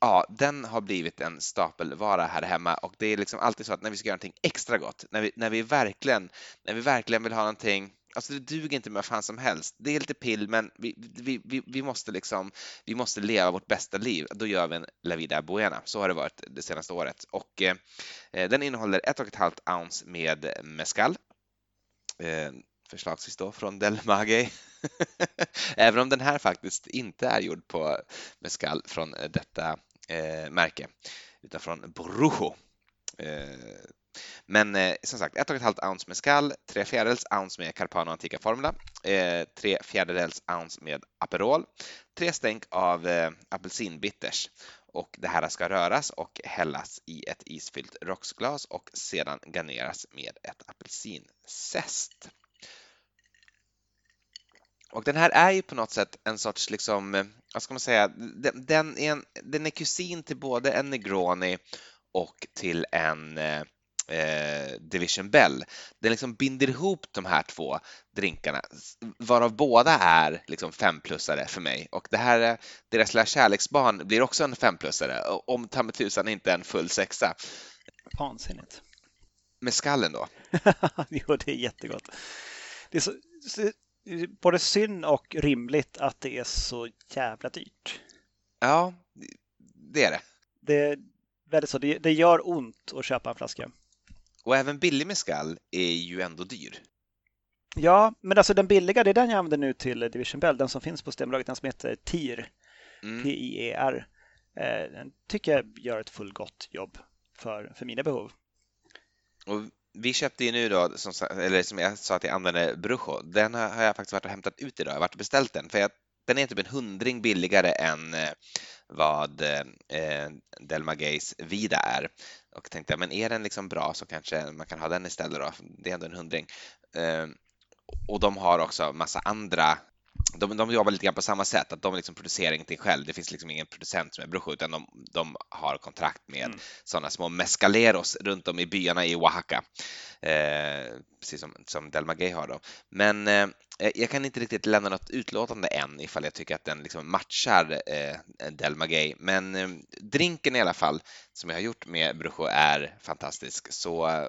ja, den har blivit en stapelvara här hemma och det är liksom alltid så att när vi ska göra någonting extra gott, när vi, när vi verkligen, när vi verkligen vill ha någonting Alltså det duger inte med vad fan som helst. Det är lite pill, men vi, vi, vi, vi, måste liksom, vi måste leva vårt bästa liv. Då gör vi en La Vida Buena. Så har det varit det senaste året. Och eh, den innehåller ett och ett halvt ounce med mescal. Eh, förslagsvis då från Del Maguey. Även om den här faktiskt inte är gjord på mescal från detta eh, märke, utan från Brujo. Eh, men eh, som sagt, 1,5 ounce med skall, 3 fjärdedels ounce med Carpano Antica Formula, eh, 3 fjärdedels ounce med Aperol, 3 stänk av eh, apelsinbitters och det här ska röras och hällas i ett isfyllt rocksglas och sedan garneras med ett apelsinzest. Och den här är ju på något sätt en sorts, liksom, eh, vad ska man säga, den, den, är, en, den är kusin till både en Negroni och till en eh, eh, eh, Division Bell. Den liksom binder ihop de här två drinkarna, varav båda är liksom femplussare för mig. Och det här, deras lilla kärleksbarn blir också en femplussare, om ta med tusan inte en full sexa. Vansinnigt. Med skallen då? jo, det är jättegott. Det är så, både synd och rimligt att det är så jävla dyrt. Ja, det är det. Det är väldigt så. Det, det gör ont att köpa en flaska. Och även billig mescal är ju ändå dyr. Ja, men alltså den billiga, det är den jag använder nu till Division Bell, den som finns på Systembolaget, den som heter TIR. Mm. T-I-E-R. Eh, den tycker jag gör ett fullgott jobb för, för mina behov. Och vi köpte ju nu då, som, eller som jag sa att jag använder Brujo, den har jag faktiskt varit och hämtat ut idag, jag har varit och beställt den, för jag, den är typ en hundring billigare än eh, vad eh, Delma Gays Vida är. Och tänkte, men är den liksom bra så kanske man kan ha den istället då, det är ändå en hundring. Eh, och de har också massa andra de, de jobbar lite grann på samma sätt, att de liksom producerar ingenting själv. Det finns liksom ingen producent som är Brujo, utan de, de har kontrakt med mm. sådana små mescaleros runt om i byarna i Oaxaca, eh, precis som, som Delma Gay har då. Men eh, Eh, jag kan inte riktigt lämna något utlåtande än ifall jag tycker att den liksom matchar eh, Delma Gay, men eh, drinken i alla fall som jag har gjort med Brujo är fantastisk, så eh,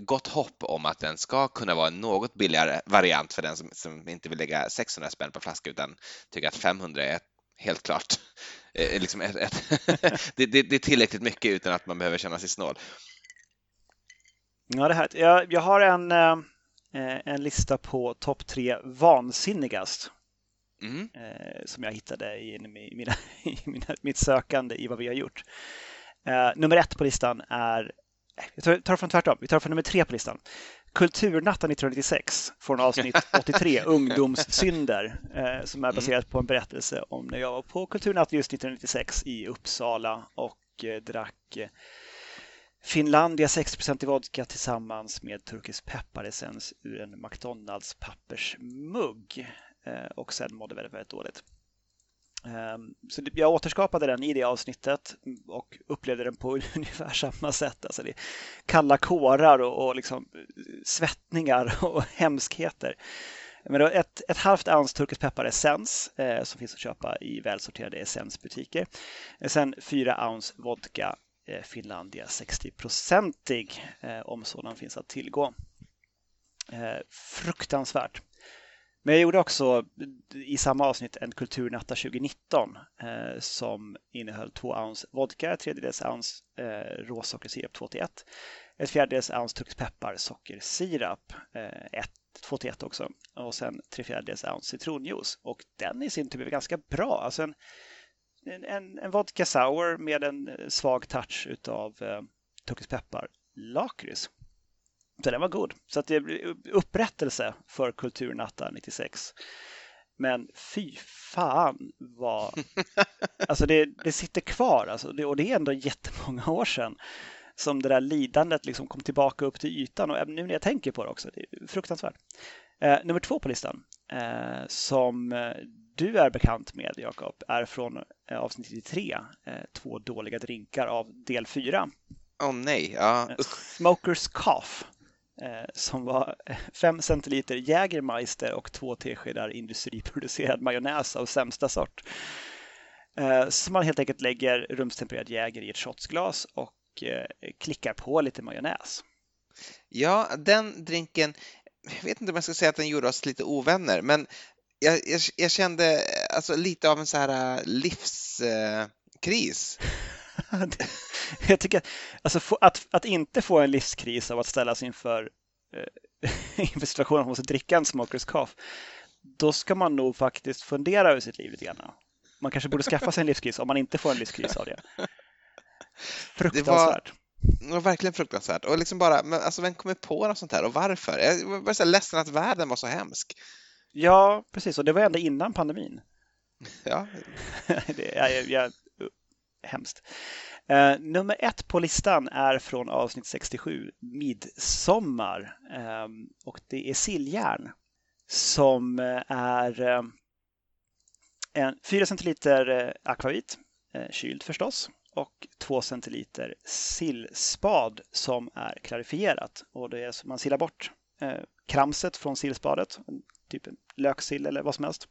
gott hopp om att den ska kunna vara en något billigare variant för den som, som inte vill lägga 600 spänn på flaska utan tycker att 500 är helt klart eh, liksom ett, ett det, det, det, är tillräckligt mycket utan att man behöver känna sig snål. Ja, det här. Jag, jag har en, eh, en lista på topp tre vansinnigast mm. eh, som jag hittade i, i, mina, i mina, mitt sökande i vad vi har gjort. Eh, nummer ett på listan är, jag tar, tar från tvärtom, vi tar från nummer tre på listan. Kulturnatten 1996 från avsnitt 83, Ungdomssynder, eh, som är baserat på en berättelse om när jag var på Kulturnatt just 1996 i Uppsala och eh, drack eh, Finlandia 60 i vodka tillsammans med turkisk pepparessens ur en McDonalds pappersmugg eh, och sen mådde väldigt, väldigt dåligt. Ehm, så jag återskapade den i det avsnittet och upplevde den på ungefär samma sätt. Alltså det kalla kårar och, och liksom eh, svettningar och hemskheter. Men då ett, ett halvt ounce turkisk pepparessens eh, som finns att köpa i välsorterade essensbutiker. Eh, sen fyra ounce vodka Eh, Finlandia 60-procentig eh, om sådan finns att tillgå. Eh, fruktansvärt. Men jag gjorde också i samma avsnitt en Kulturnatta 2019 eh, som innehöll två ounce vodka, tredjedels ounce eh, råsockersirap 2 till 1, ett fjärdedels ounce turkisk sockersirap, eh, 2 till 1 också, och sen tre fjärdedels ounce citronjuice. Och den i sin tur blev ganska bra. Alltså en, en, en vodka sour med en svag touch utav eh, turkisk peppar lakrits. Så den var god. Så att det blev upprättelse för Kulturnatta 96. Men fy fan vad... Alltså det, det sitter kvar alltså. Det, och det är ändå jättemånga år sedan som det där lidandet liksom kom tillbaka upp till ytan. Och nu när jag tänker på det också, det är fruktansvärt. Eh, nummer två på listan, eh, som eh, du är bekant med, Jakob, är från eh, avsnitt 93, eh, Två dåliga drinkar av del 4. Åh oh, nej, ja. Eh, Smokers Cough. Eh, som var 5 centiliter Jägermeister och två teskedar industriproducerad majonnäs av sämsta sort. Eh, som man helt enkelt lägger rumstempererad Jäger i ett shotsglas och eh, klickar på lite majonnäs. Ja, den drinken, jag vet inte om jag ska säga att den gjorde oss lite ovänner, men jag, jag, jag kände alltså lite av en så här livskris. jag tycker alltså, att, att inte få en livskris av att ställas inför, eh, inför situationen att man måste dricka en Smokers Cough, då ska man nog faktiskt fundera över sitt liv lite grann. Man kanske borde skaffa sig en livskris om man inte får en livskris av det. Fruktansvärt. Det var, verkligen fruktansvärt. Och liksom bara, men alltså vem kommer på något sånt här och varför? Jag var så ledsen att världen var så hemsk. Ja, precis. Och det var ändå innan pandemin. Ja. det, jag, jag, hemskt. Uh, nummer ett på listan är från avsnitt 67, Midsommar. Um, och det är silljärn. som är en 4 centiliter akvavit, kyld förstås, och 2 centiliter sillspad som är klarifierat. Och det är så man silar bort kramset från sillspadet, typ löksill eller vad som helst.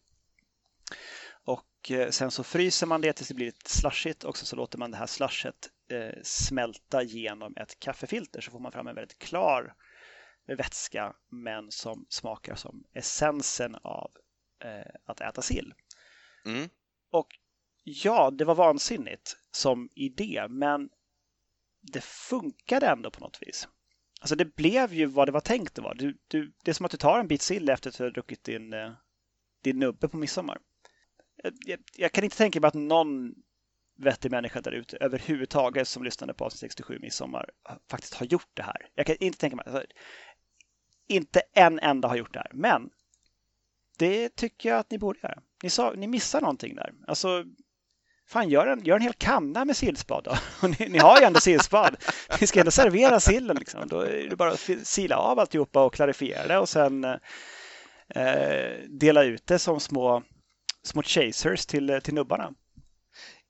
Och eh, sen så fryser man det tills det blir lite slashigt och så låter man det här slashet eh, smälta genom ett kaffefilter så får man fram en väldigt klar vätska men som smakar som essensen av eh, att äta sill. Mm. Och ja, det var vansinnigt som idé men det funkade ändå på något vis. Alltså det blev ju vad det var tänkt att vara. Du, du, det är som att du tar en bit sill efter att du har druckit din, eh, din nubbe på midsommar jag, jag, kan inte tänka mig att någon vettig människa där ute överhuvudtaget som lyssnade på avsnitt 67 midsommar faktiskt har gjort det här. Jag kan inte tänka mig. Alltså, inte en enda har gjort det här, men det tycker jag att ni borde göra. Ni, sa, ni missar någonting där. Alltså, fan, gör en, gör en hel kanna med sillspad då. Ni, ni, har ju ändå sillspad. Ni ska ändå servera sillen. Liksom. Då är det bara att sila av alltihopa och klarifiera det och sen eh, dela ut det som små små chasers till, till nubbarna.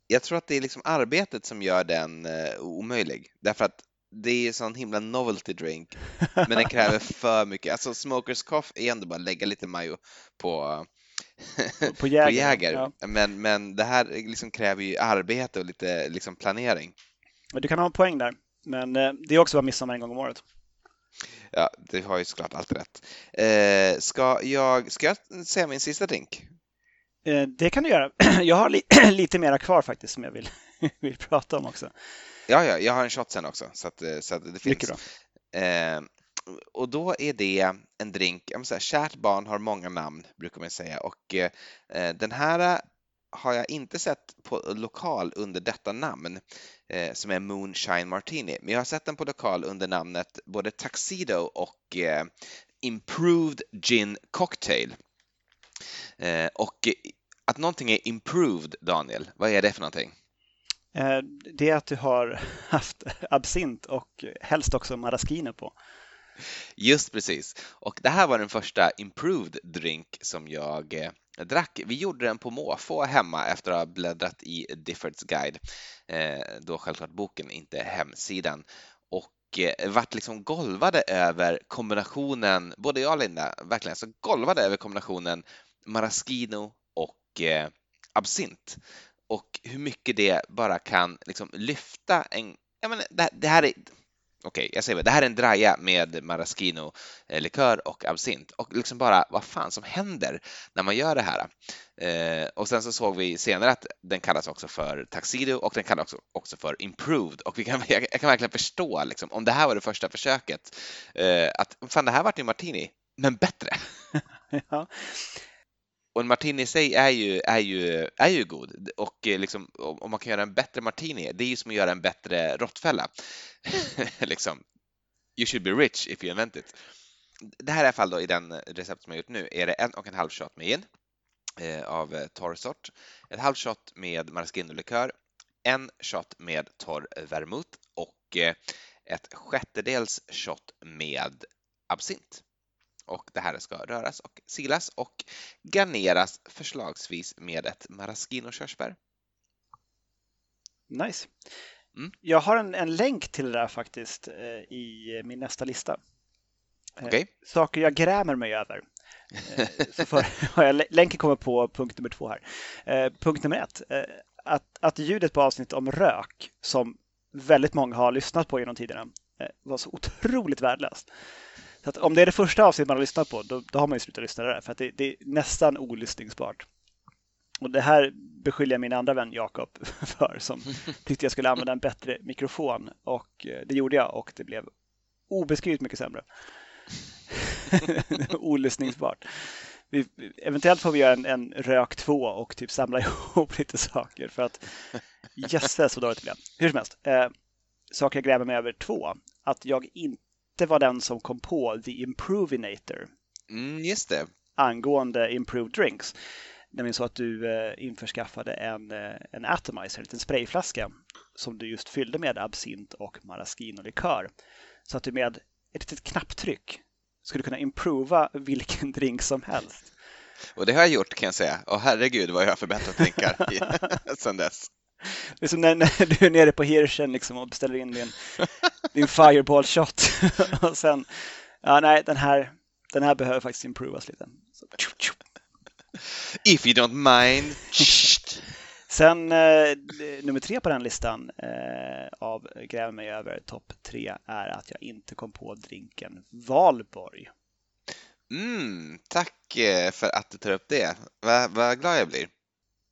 Jag tror att det är liksom arbetet som gör den eh, omöjlig. Därför att det är sån himla novelty drink, men den kräver för mycket. Alltså Smokers Cough är ändå bara lägga lite majo på, på Jäger. på jäger. Ja. Men, men det här liksom kräver ju arbete och lite liksom planering. Du kan ha en poäng där, men eh, det är också bara midsommar en gång om året. Ja, det har ju såklart alltid rätt. Eh, ska, jag, ska jag säga min sista drink? Eh, det kan du göra. Jag har li lite mera kvar faktiskt som jag vill, vill prata om också. Ja, ja, jag har en shot sen också så att, eh, så att det finns. Mycket bra. Eh, och då är det en drink, jag säga, kärt barn har många namn brukar man säga och eh, den här har jag inte sett på lokal under detta namn eh, som är Moonshine Martini, men jag har sett den på lokal under namnet både Tuxedo och eh, Improved Gin Cocktail. Eh, och att någonting är improved, Daniel, vad är det för någonting? Eh, det är att du har haft absint och helst också maraschino på. Just precis. Och det här var den första improved drink som jag eh, drack. Vi gjorde den på måfå hemma efter att ha bläddrat i Diffords guide, eh, då självklart boken, inte hemsidan. Och eh, vart liksom golvade över kombinationen, både jag och Linda, verkligen så golvade över kombinationen maraschino och eh, absint och hur mycket det bara kan liksom lyfta en... Jag menar, det, det här är... Okej, okay, jag säger det här är en draja med maraschino eh, likör och absint och liksom bara vad fan som händer när man gör det här. Eh, och sen så såg vi senare att den kallas också för Tuxedo och den kallas också, också för Improved och vi kan, jag, jag kan verkligen förstå liksom, om det här var det första försöket eh, att fan det här vart ju martini, men bättre. ja och en martini i sig är ju, är ju, är ju god och eh, liksom, om man kan göra en bättre martini, det är ju som att göra en bättre råttfälla. liksom. You should be rich if you invent it. Det här är i alla fall då i den recept som jag gjort nu är det en och en halv shot med gin eh, av eh, torr sort, ett halv shot med maraschino-likör, en shot med torr vermouth och eh, ett sjättedels shot med absint och det här ska röras och silas och garneras förslagsvis med ett maraschino-körsbär. Nice. Mm. Jag har en, en, länk till det där faktiskt eh, i min nästa lista. Eh, okay. Saker jag grämer mig över. Eh, så för, länken kommer på punkt nummer två här. Punkt nummer ett. Att, att ljudet på avsnittet om rök, som väldigt många har lyssnat på genom tiderna, var så otroligt värdelöst. Så om det är det första avsnittet man har lyssnat på, då, då har man ju slutat lyssna där, för att det, det är nästan olyssningsbart. Och det här beskyller jag min andra vän Jakob för, som tyckte jag skulle använda en bättre mikrofon. Och eh, det gjorde jag och det blev obeskrivligt mycket sämre. Olyssningsbart. Vi, eventuellt får vi göra en, en rök två och typ samla ihop lite saker för att jösses vad dåligt det blev. Hur som helst, eh, saker jag gräver mig över två. Att jag inte inte var den som kom på The Improvinator. Mm, just det. Angående Improved Drinks. Nämligen så att du eh, införskaffade en, eh, en atomizer, en liten sprayflaska som du just fyllde med absint och maraschino-likör. Så att du med ett litet knapptryck skulle kunna improva vilken drink som helst. Och det har jag gjort kan jag säga. Och herregud vad jag har förbättrat drinkar sedan dess. Det är som när, när, du är nere på Hirschen liksom och beställer in din, din fireball shot. och sen, ja nej, den här, den här behöver faktiskt improvas lite. Så. If you don't mind. Sen eh, nummer tre på den listan eh, av Gräver mig över topp tre är att jag inte kom på drinken Valborg. Mm, tack eh, för att du tar upp det. Vad va glad jag blir.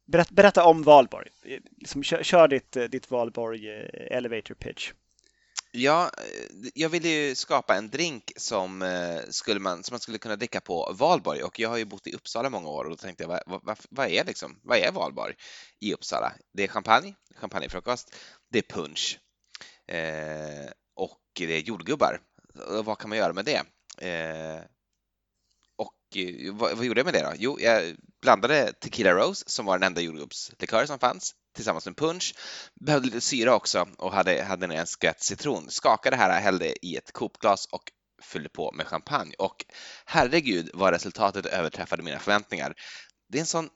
Berätta, berätta om Valborg. Liksom, kör, kör ditt, ditt Valborg eh, elevator pitch. Ja, eh, jag ville ju skapa en drink som, eh, skulle man, som man skulle kunna dricka på valborg och jag har ju bott i Uppsala många år och då tänkte jag vad, vad, vad, är liksom, vad är valborg i Uppsala? Det är champagne, champagnefrukost, det är punch eh, och det är jordgubbar. Och vad kan man göra med det? Eh, Eh, vad, vad, gjorde jag med det då? Jo, jag blandade Tequila Rose som var den enda jordgubbslikör som fanns tillsammans med punch. Behövde lite syra också och hade, hade en skvätt citron. Skakade det här, hällde i ett kopglas och fyllde på med champagne och herregud vad resultatet överträffade mina förväntningar. Det är en sån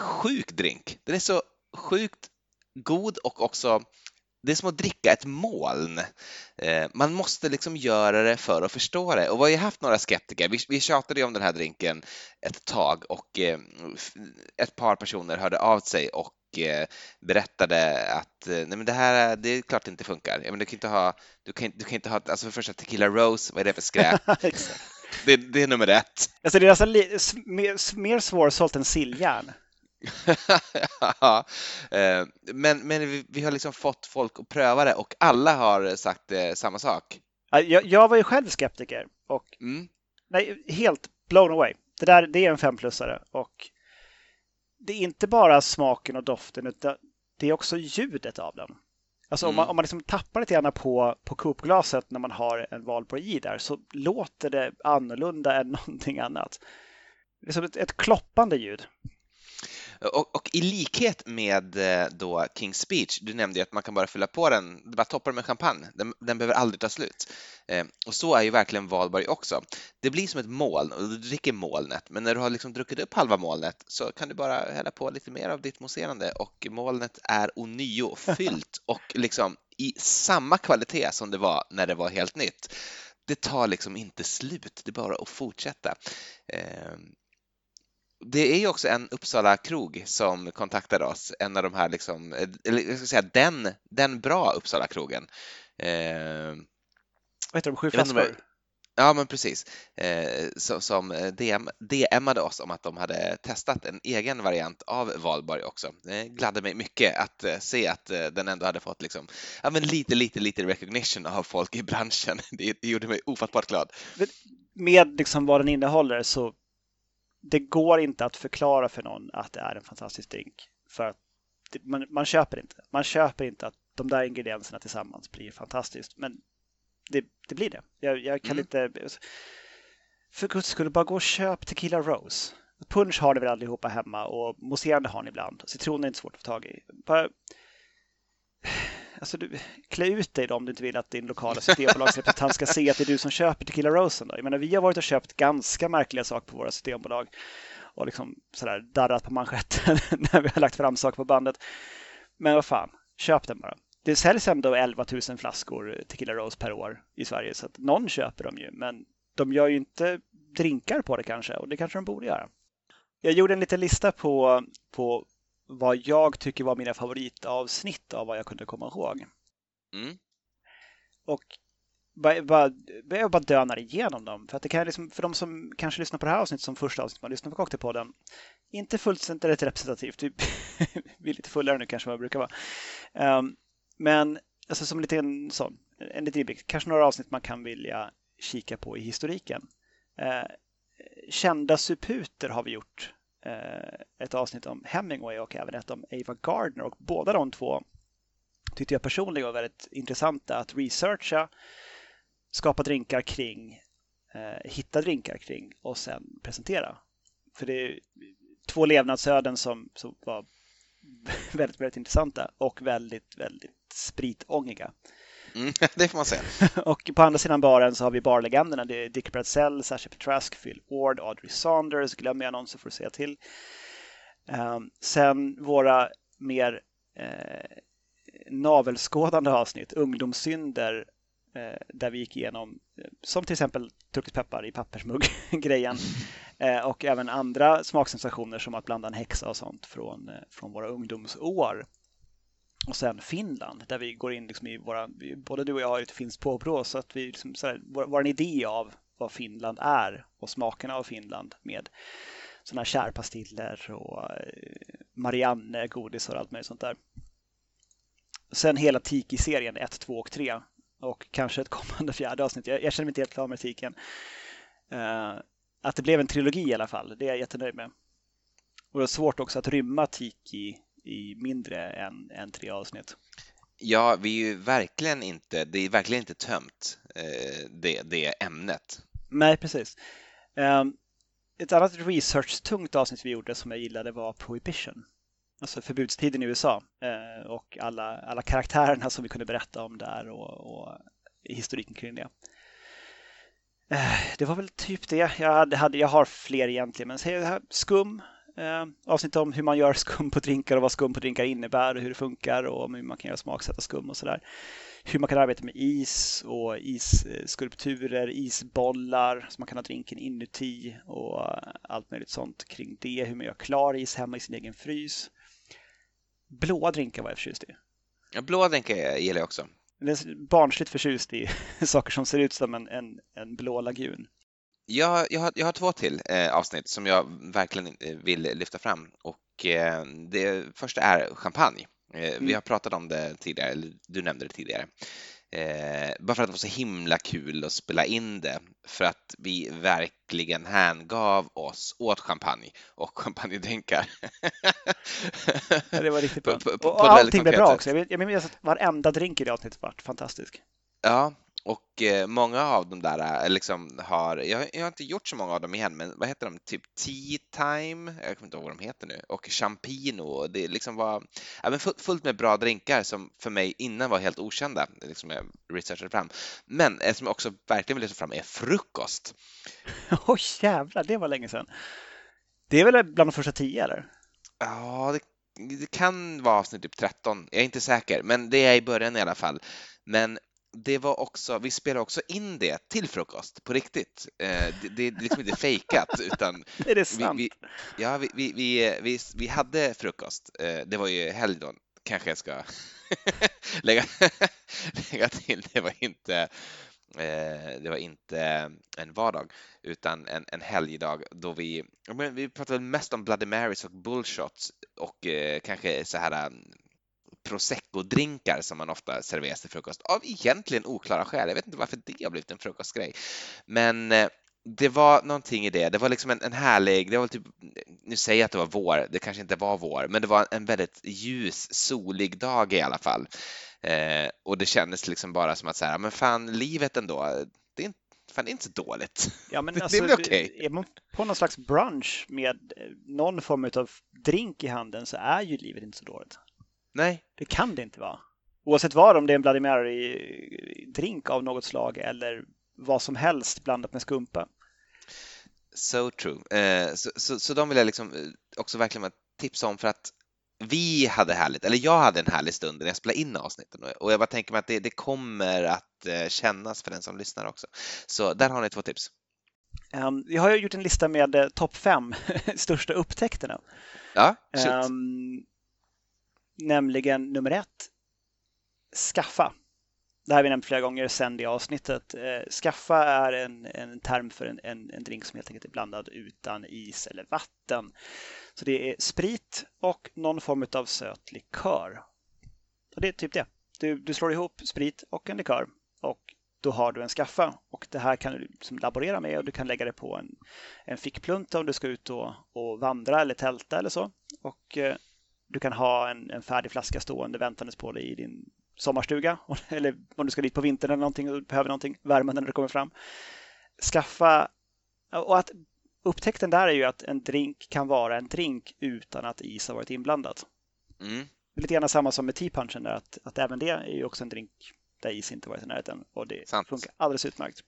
sjuk drink. Den är så sjukt god och också det är som att dricka ett moln. Eh, man måste liksom göra det för att förstå det. Och vi har ju haft några skeptiker. Vi, vi tjatade ju om den här drinken ett tag och eh, ett par personer hörde av sig och Eh, berättade att nej men det här det är klart det inte funkar. Men du kan inte ha, du kan, du kan inte ha, alltså för första Tequila Rose, vad är det för skräp? det, det, är nummer ett. Alltså det är alltså mer, mer svårsålt än silljärn. Ja, eh, men, men vi, har liksom fått folk att pröva det och alla har sagt samma sak. Jag, jag var ju själv skeptiker och mm. nej, helt blown away. Det där det är en femplussare och det är inte bara smaken och doften utan det är också ljudet av den. Alltså mm. om man, om man liksom tappar lite grann på, på kupglaset när man har en Valborg i där så låter det annorlunda än någonting annat. Det är som ett, ett kloppande ljud. Och, och, i likhet med eh, då King's Speech, du nämnde ju att man kan bara fylla på den, bara toppa den med champagne, den, den behöver aldrig ta slut. Eh, och så är ju verkligen Valborg också. Det blir som ett moln och du dricker molnet, men när du har liksom druckit upp halva molnet så kan du bara hälla på lite mer av ditt mousserande och molnet är ånyo fyllt och liksom i samma kvalitet som det var när det var helt nytt det tar liksom inte slut, det är bara att fortsätta. Eh, det är ju också en Uppsala krog som kontaktade oss, en av de här liksom, eller jag ska säga den, den bra Uppsala krogen. Eh, Vad heter de, sju flaskor? Ja, men precis. Eh, så, som DM, DMade oss om att de hade testat en egen variant av Valborg också. Det gladde mig mycket att eh, se att eh, den ändå hade fått liksom, ja, men lite, lite, lite recognition av folk i branschen. Det, det gjorde mig ofattbart glad. Med liksom vad den innehåller så det går inte att förklara för någon att det är en fantastisk drink. För att det, man, man, köper inte. Man köper inte att de där ingredienserna tillsammans blir fantastiskt. Men det, det blir det. Jag, jag kan mm. inte... För guds skull, bara gå och köp Tequila Rose. Punch har ni väl allihopa hemma och mousserande har ni ibland. Citron är inte svårt att få tag i. Bara Alltså du, klä ut dig då om du inte vill att din lokala systembolagsrepresentant ska se att det är du som köper Tequila Rosen. Då. Jag menar, vi har varit och köpt ganska märkliga saker på våra systembolag och liksom sådär darrat på manschetten när vi har lagt fram saker på bandet. Men vad fan, köp den bara. Det säljs ändå 11 000 flaskor Tequila Rose per år i Sverige så att någon köper dem ju. Men de gör ju inte drinkar på det kanske och det kanske de borde göra. Jag gjorde en liten lista på, på vad jag tycker var mina favoritavsnitt av vad jag kunde komma ihåg. Mm. Och bara, bara, jag bara dönar igenom dem. För, att det kan liksom, för de som kanske lyssnar på det här avsnittet som första avsnitt, man lyssnar på Cocktailpodden, inte fullständigt representativt. Vi är lite fullare nu kanske vad jag brukar vara. Um, men alltså, som lite en sån, en liten inblick, kanske några avsnitt man kan vilja kika på i historiken. Uh, kända suputer har vi gjort Eh, ett avsnitt om Hemingway och även ett om Ava Gardner och båda de två tyckte jag personligen var väldigt intressanta att researcha, skapa drinkar kring, eh, hitta drinkar kring och sen presentera. För det är två levnadsöden som, som var väldigt, väldigt intressanta och väldigt, väldigt spritångiga. Mm, det får man säga. och på andra sidan baren så har vi barlegenderna. Det är Dick Bradsell, Sasha Petrask, Phil Ward, Audrey Saunders. Glömmer jag någon så får du säga till. Um, sen våra mer eh, navelskådande avsnitt, ungdomssynder, eh, där vi gick igenom, eh, som till exempel turkisk peppar i pappersmugg-grejen. Eh, och även andra smaksensationer som att blanda en häxa och sånt från, eh, från våra ungdomsår. Och sen Finland, där vi går in liksom i våra, både du och jag har ett finskt påbrå, så att vi liksom, så här, vår, vår idé av vad Finland är och smakerna av Finland med sådana här kärpastiller och eh, Marianne, godis och allt möjligt sånt där. Sen hela Tiki-serien 1, 2 och 3 och kanske ett kommande fjärde avsnitt. Jag, jag känner mig inte helt klar med Tiken. Uh, att det blev en trilogi i alla fall, det är jag jättenöjd med. Och det är svårt också att rymma Tiki i mindre än, än tre avsnitt. Ja, vi är ju verkligen inte, det är verkligen inte tömt, eh, det, det ämnet. Nej, precis. Um, ett annat research-tungt avsnitt vi gjorde som jag gillade var Prohibition. Alltså förbudstiden i USA eh, och alla, alla karaktärerna som vi kunde berätta om där och, och historiken kring det. Eh, det var väl typ det. Jag, hade, hade, jag har fler egentligen, men skum. Eh, avsnitt om hur man gör skum på drinkar och vad skum på drinkar innebär och hur det funkar och hur man kan göra smaksätta skum och sådär. Hur man kan arbeta med is och isskulpturer, isbollar så man kan ha drinken inuti och allt möjligt sånt kring det. Hur man gör klar is hemma i sin egen frys. Blåa drinkar var jag förtjust i. Ja, blåa drinkar gillar jag också. Jag är barnsligt förtjust i saker som ser ut som en, en, en blå lagun. Jag, jag, har, jag har två till eh, avsnitt som jag verkligen eh, vill lyfta fram och eh, det första är champagne. Eh, mm. Vi har pratat om det tidigare, eller du nämnde det tidigare. Eh, bara för att det var så himla kul att spela in det för att vi verkligen hängav oss åt champagne och champagnedrinkar. ja, det var riktigt bra. På, på, och, och allting blev bra också. Jag minns att varenda drink i det avsnittet var fantastisk. Ja, och eh, många av dem där eh, liksom har, jag, jag, har inte gjort så många av dem igen, men vad heter de? Typ Tea Time, jag kommer inte ihåg vad de heter nu, och Champino. Det liksom var ja, men fullt med bra drinkar som för mig innan var helt okända, liksom jag researchade fram. Men ett som jag också verkligen vill lyfta fram är frukost. Oj oh, jävlar, det var länge sedan. Det är väl bland de första tio eller? Ja, det, det kan vara avsnitt typ 13, jag är inte säker, men det är i början i alla fall. Men det var också, vi spelade också in det till frukost på riktigt. Eh, det, det är liksom inte fejkat utan är det sant? Vi, vi, ja, vi, vi, vi, vi, hade frukost. Eh, det var ju helg då, kanske jag ska lägga, lägga till. Det var inte eh, det var inte en vardag utan en, en helgdag då vi, vi pratade mest om Bloody Marys och bullshots och kanske så här prosecco-drinkar som man ofta serverar till frukost av egentligen oklara skäl. Jag vet inte varför det har blivit en frukostgrej. Men eh, det var någonting i det. Det var liksom en, en härlig, det var typ, nu säger jag att det var vår, det kanske inte var vår, men det var en väldigt ljus, solig dag i alla fall. Eh, och det kändes liksom bara som att så här, men fan, livet ändå, det är inte Fan, det är inte så dåligt. Ja, men alltså, det är okej. Okay. Är man på någon slags brunch med någon form av drink i handen så är ju livet inte så dåligt. Nej. Det kan det inte vara. Oavsett vad, om det är en Bloody Mary-drink av något slag eller vad som helst blandat med skumpa. So true. Eh, så, så, så de vill jag liksom eh, också verkligen tipsa om för att vi hade härligt, eller jag hade en härlig stund när jag spelade in avsnitten och jag bara tänker mig att det, det kommer att eh, kännas för den som lyssnar också. Så där har ni två tips. Um, jag har gjort en lista med uh, topp fem största upptäckterna. Ja, um, Nämligen nummer ett, skaffa. Det här har vi nämnt flera gånger sedan det avsnittet. Eh, skaffa är en, en term för en, en, en, drink som helt enkelt är blandad utan is eller vatten. Så det är sprit och någon form av söt likör. Och det är typ det. Du, du slår ihop sprit och en likör och då har du en skaffa. Och det här kan du liksom laborera med och du kan lägga det på en, en fickplunta om du ska ut och, och vandra eller tälta eller så. Och eh, du kan ha en, en färdig flaska stående väntandes på dig i din sommarstuga eller om du ska dit på vintern eller någonting och behöver någonting värme när du kommer fram. Skaffa och att upptäckten där är ju att en drink kan vara en drink utan att is har varit inblandat. Mm. Lite grann samma som med Tea Punchen där att, att även det är ju också en drink där is inte varit i närheten och det Sant. funkar alldeles utmärkt.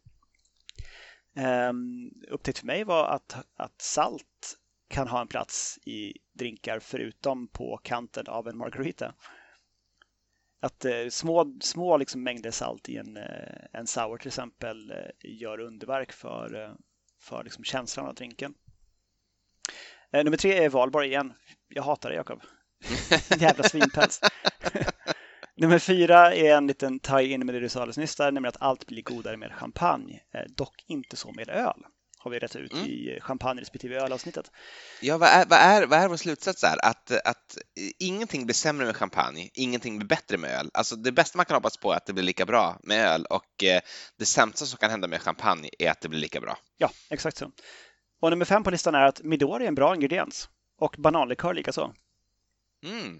Um, upptäckt för mig var att, att salt kan ha en plats i drinkar förutom på kanten av en margarita. Att eh, små, små liksom mängder salt i en, eh, en sour till exempel eh, gör underverk för, eh, för liksom känslan av drinken. Eh, nummer tre är valbar igen. Jag hatar det Jakob. Jävla svinpäls. Nummer fyra är en liten tie-in med det du sa alldeles nyss, där, nämligen att allt blir godare med champagne. Eh, dock inte så med öl, har vi rätt ut Mm. i champagne respektive ölavsnittet. Ja, vad är, vad är, vad är vår slutsats där? Att, att ingenting blir sämre med champagne, ingenting blir bättre med öl. Alltså det bästa man kan hoppas på är att det blir lika bra med öl och eh, det sämsta som kan hända med champagne är att det blir lika bra. Ja, exakt så. Och nummer fem på listan är att Midori är en bra ingrediens. Och bananlikör likaså. Mm.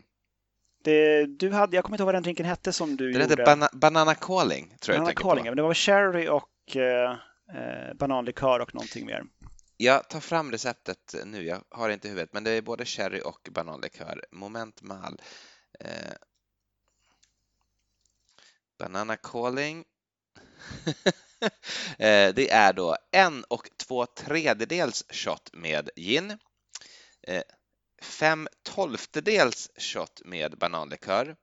Det, du hade, jag kommer inte ihåg vad den drinken hette som du Det gjorde. heter bana, banana calling, tror jag Banana tänker calling, på. men det var sherry och eh, eh, bananlikör och någonting mer. Jag tar fram receptet nu, jag har det inte i huvudet, men det är både sherry och bananlikör. Moment mal. Eh, banana calling. eh, det är då en och två tredjedels shot med gin. Eh, fem tolftedels shot med bananlikör.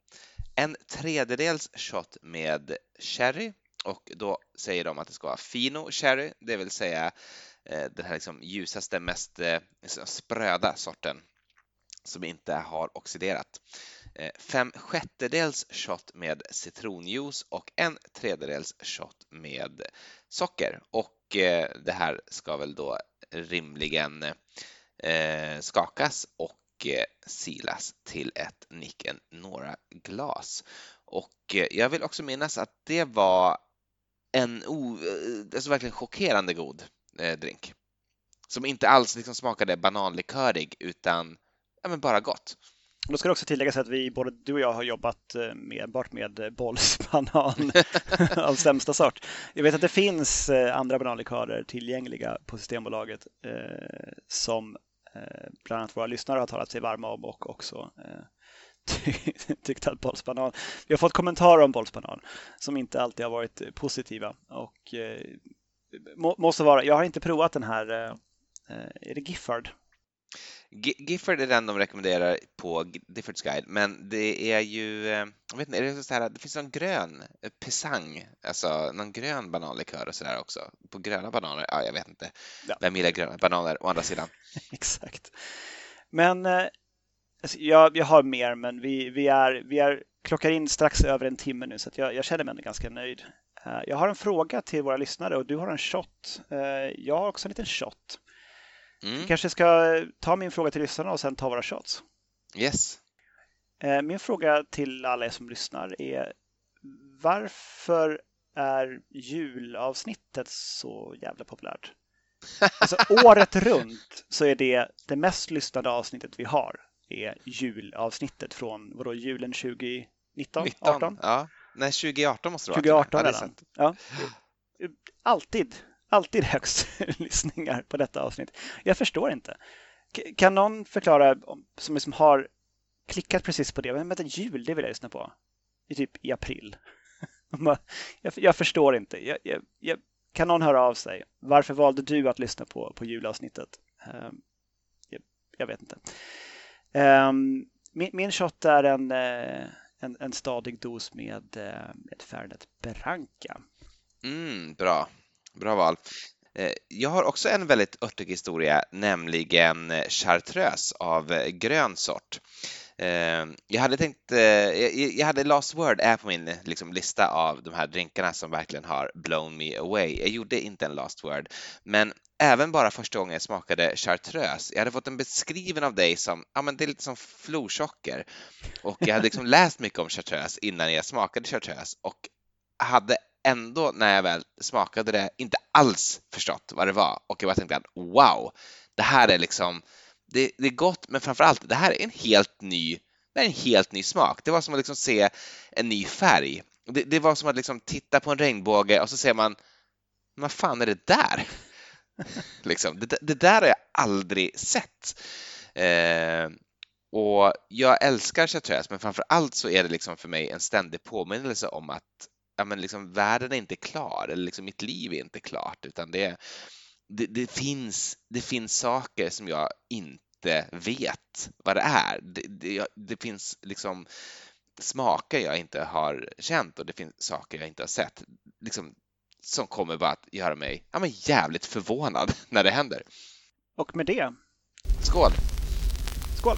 En tredjedels shot med sherry och då säger de att det ska vara fino sherry, det vill säga eh, den här liksom ljusaste, mest eh, liksom spröda sorten som inte har oxiderat. Eh, fem sjättedels shot med citronjuice och en tredjedels shot med socker. Och det här ska väl då rimligen skakas och silas till ett Nick några glas. Och jag vill också minnas att det var en o, eh, alltså verkligen chockerande god eh, drink. Som inte alls liksom smakade bananlikörig utan ja, men bara gott. Då ska det också tilläggas att vi, både du och jag har jobbat eh, med, med eh, bollsbanan av sämsta sort. Jag vet att det finns andra bananlikörer tillgängliga på Systembolaget eh, som eh, bland annat våra lyssnare har talat sig varma om och också eh, tyckte att bollsbanan... Vi har fått kommentarer om bollsbanan som inte alltid har varit eh, positiva och eh, må, måste vara, jag har inte provat den här, eh, eh, är det Giffard? Gi- Gifford är den de rekommenderar på G- Diffords guide, men det är ju, eh, jag vet inte, är det så här, det finns någon grön pisang, alltså någon grön bananlikör och sådär också, på gröna bananer, ja, jag vet inte, Ja. vem gillar gröna bananer å andra sidan? Exakt. Men eh, alltså, jag, jag har mer, men vi, vi, är, vi är klockar in strax över en timme nu så jag, jag känner mig ändå ganska nöjd. Eh, jag har en fråga till våra lyssnare och du har en shot. Eh, jag har också en liten shot. Mm, kanske ska ta min fråga till lyssnarna och sen ta våra shots. yes. Eh, min fråga till alla er som lyssnar är varför är julavsnittet så jävla populärt? Alltså året runt så är det det mest lyssnade avsnittet vi har är julavsnittet från vadå, julen 2019? 19, 18? ja. Nej, 2018 måste det vara. 2018 ja, det är redan. Ja. Alltid, alltid högst lyssningar på detta avsnitt. Jag förstår inte. Kan någon förklara, om- som liksom har klickat precis på det, men vänta, jul, det vill jag lyssna på. I typ i april. Jag, jag förstår inte. Jag, jag, jag, kan någon höra av sig? Varför valde du att lyssna på, på julavsnittet? Ehm, jag vet inte. Ehm, min, min shot är en, eh, en, en stadig dos med, eh, med Fernet Branca. Mm, bra. Bra val. Eh, jag har också en väldigt örtig historia, nämligen chartreuse av grön sort. Eh, Jag hade tänkt, eh, jag jag hade Last Word är på min liksom, lista av de här drinkarna som verkligen har blown me away. Jag gjorde inte en Last Word, men även bara första gången jag smakade chartreuse, jag hade fått en beskriven av dig som, ja men det är lite som florsocker. Och jag hade liksom läst mycket om chartreuse innan jag smakade chartreuse och hade ändå när jag väl smakade det inte alls förstått vad det var och jag bara tänkte att wow, det här är liksom, det, det är gott men framför allt det här är en helt ny, det är en helt ny smak. Det var som att liksom se en ny färg. Det, det var som att liksom titta på en regnbåge och så ser man, vad fan är det där? liksom, det, det där har jag aldrig sett. Eh, och jag älskar chartreuse, men framför allt så är det liksom för mig en ständig påminnelse om att ja, men liksom, världen är inte klar, eller liksom, mitt liv är inte klart, utan det, det, det, finns, det finns saker som jag inte vet vad det är. Det, det, det finns liksom smaker jag inte har känt och det finns saker jag inte har sett. Liksom, som kommer bara att göra mig ja, men jävligt förvånad när det händer. Och med det. Skål! Skål!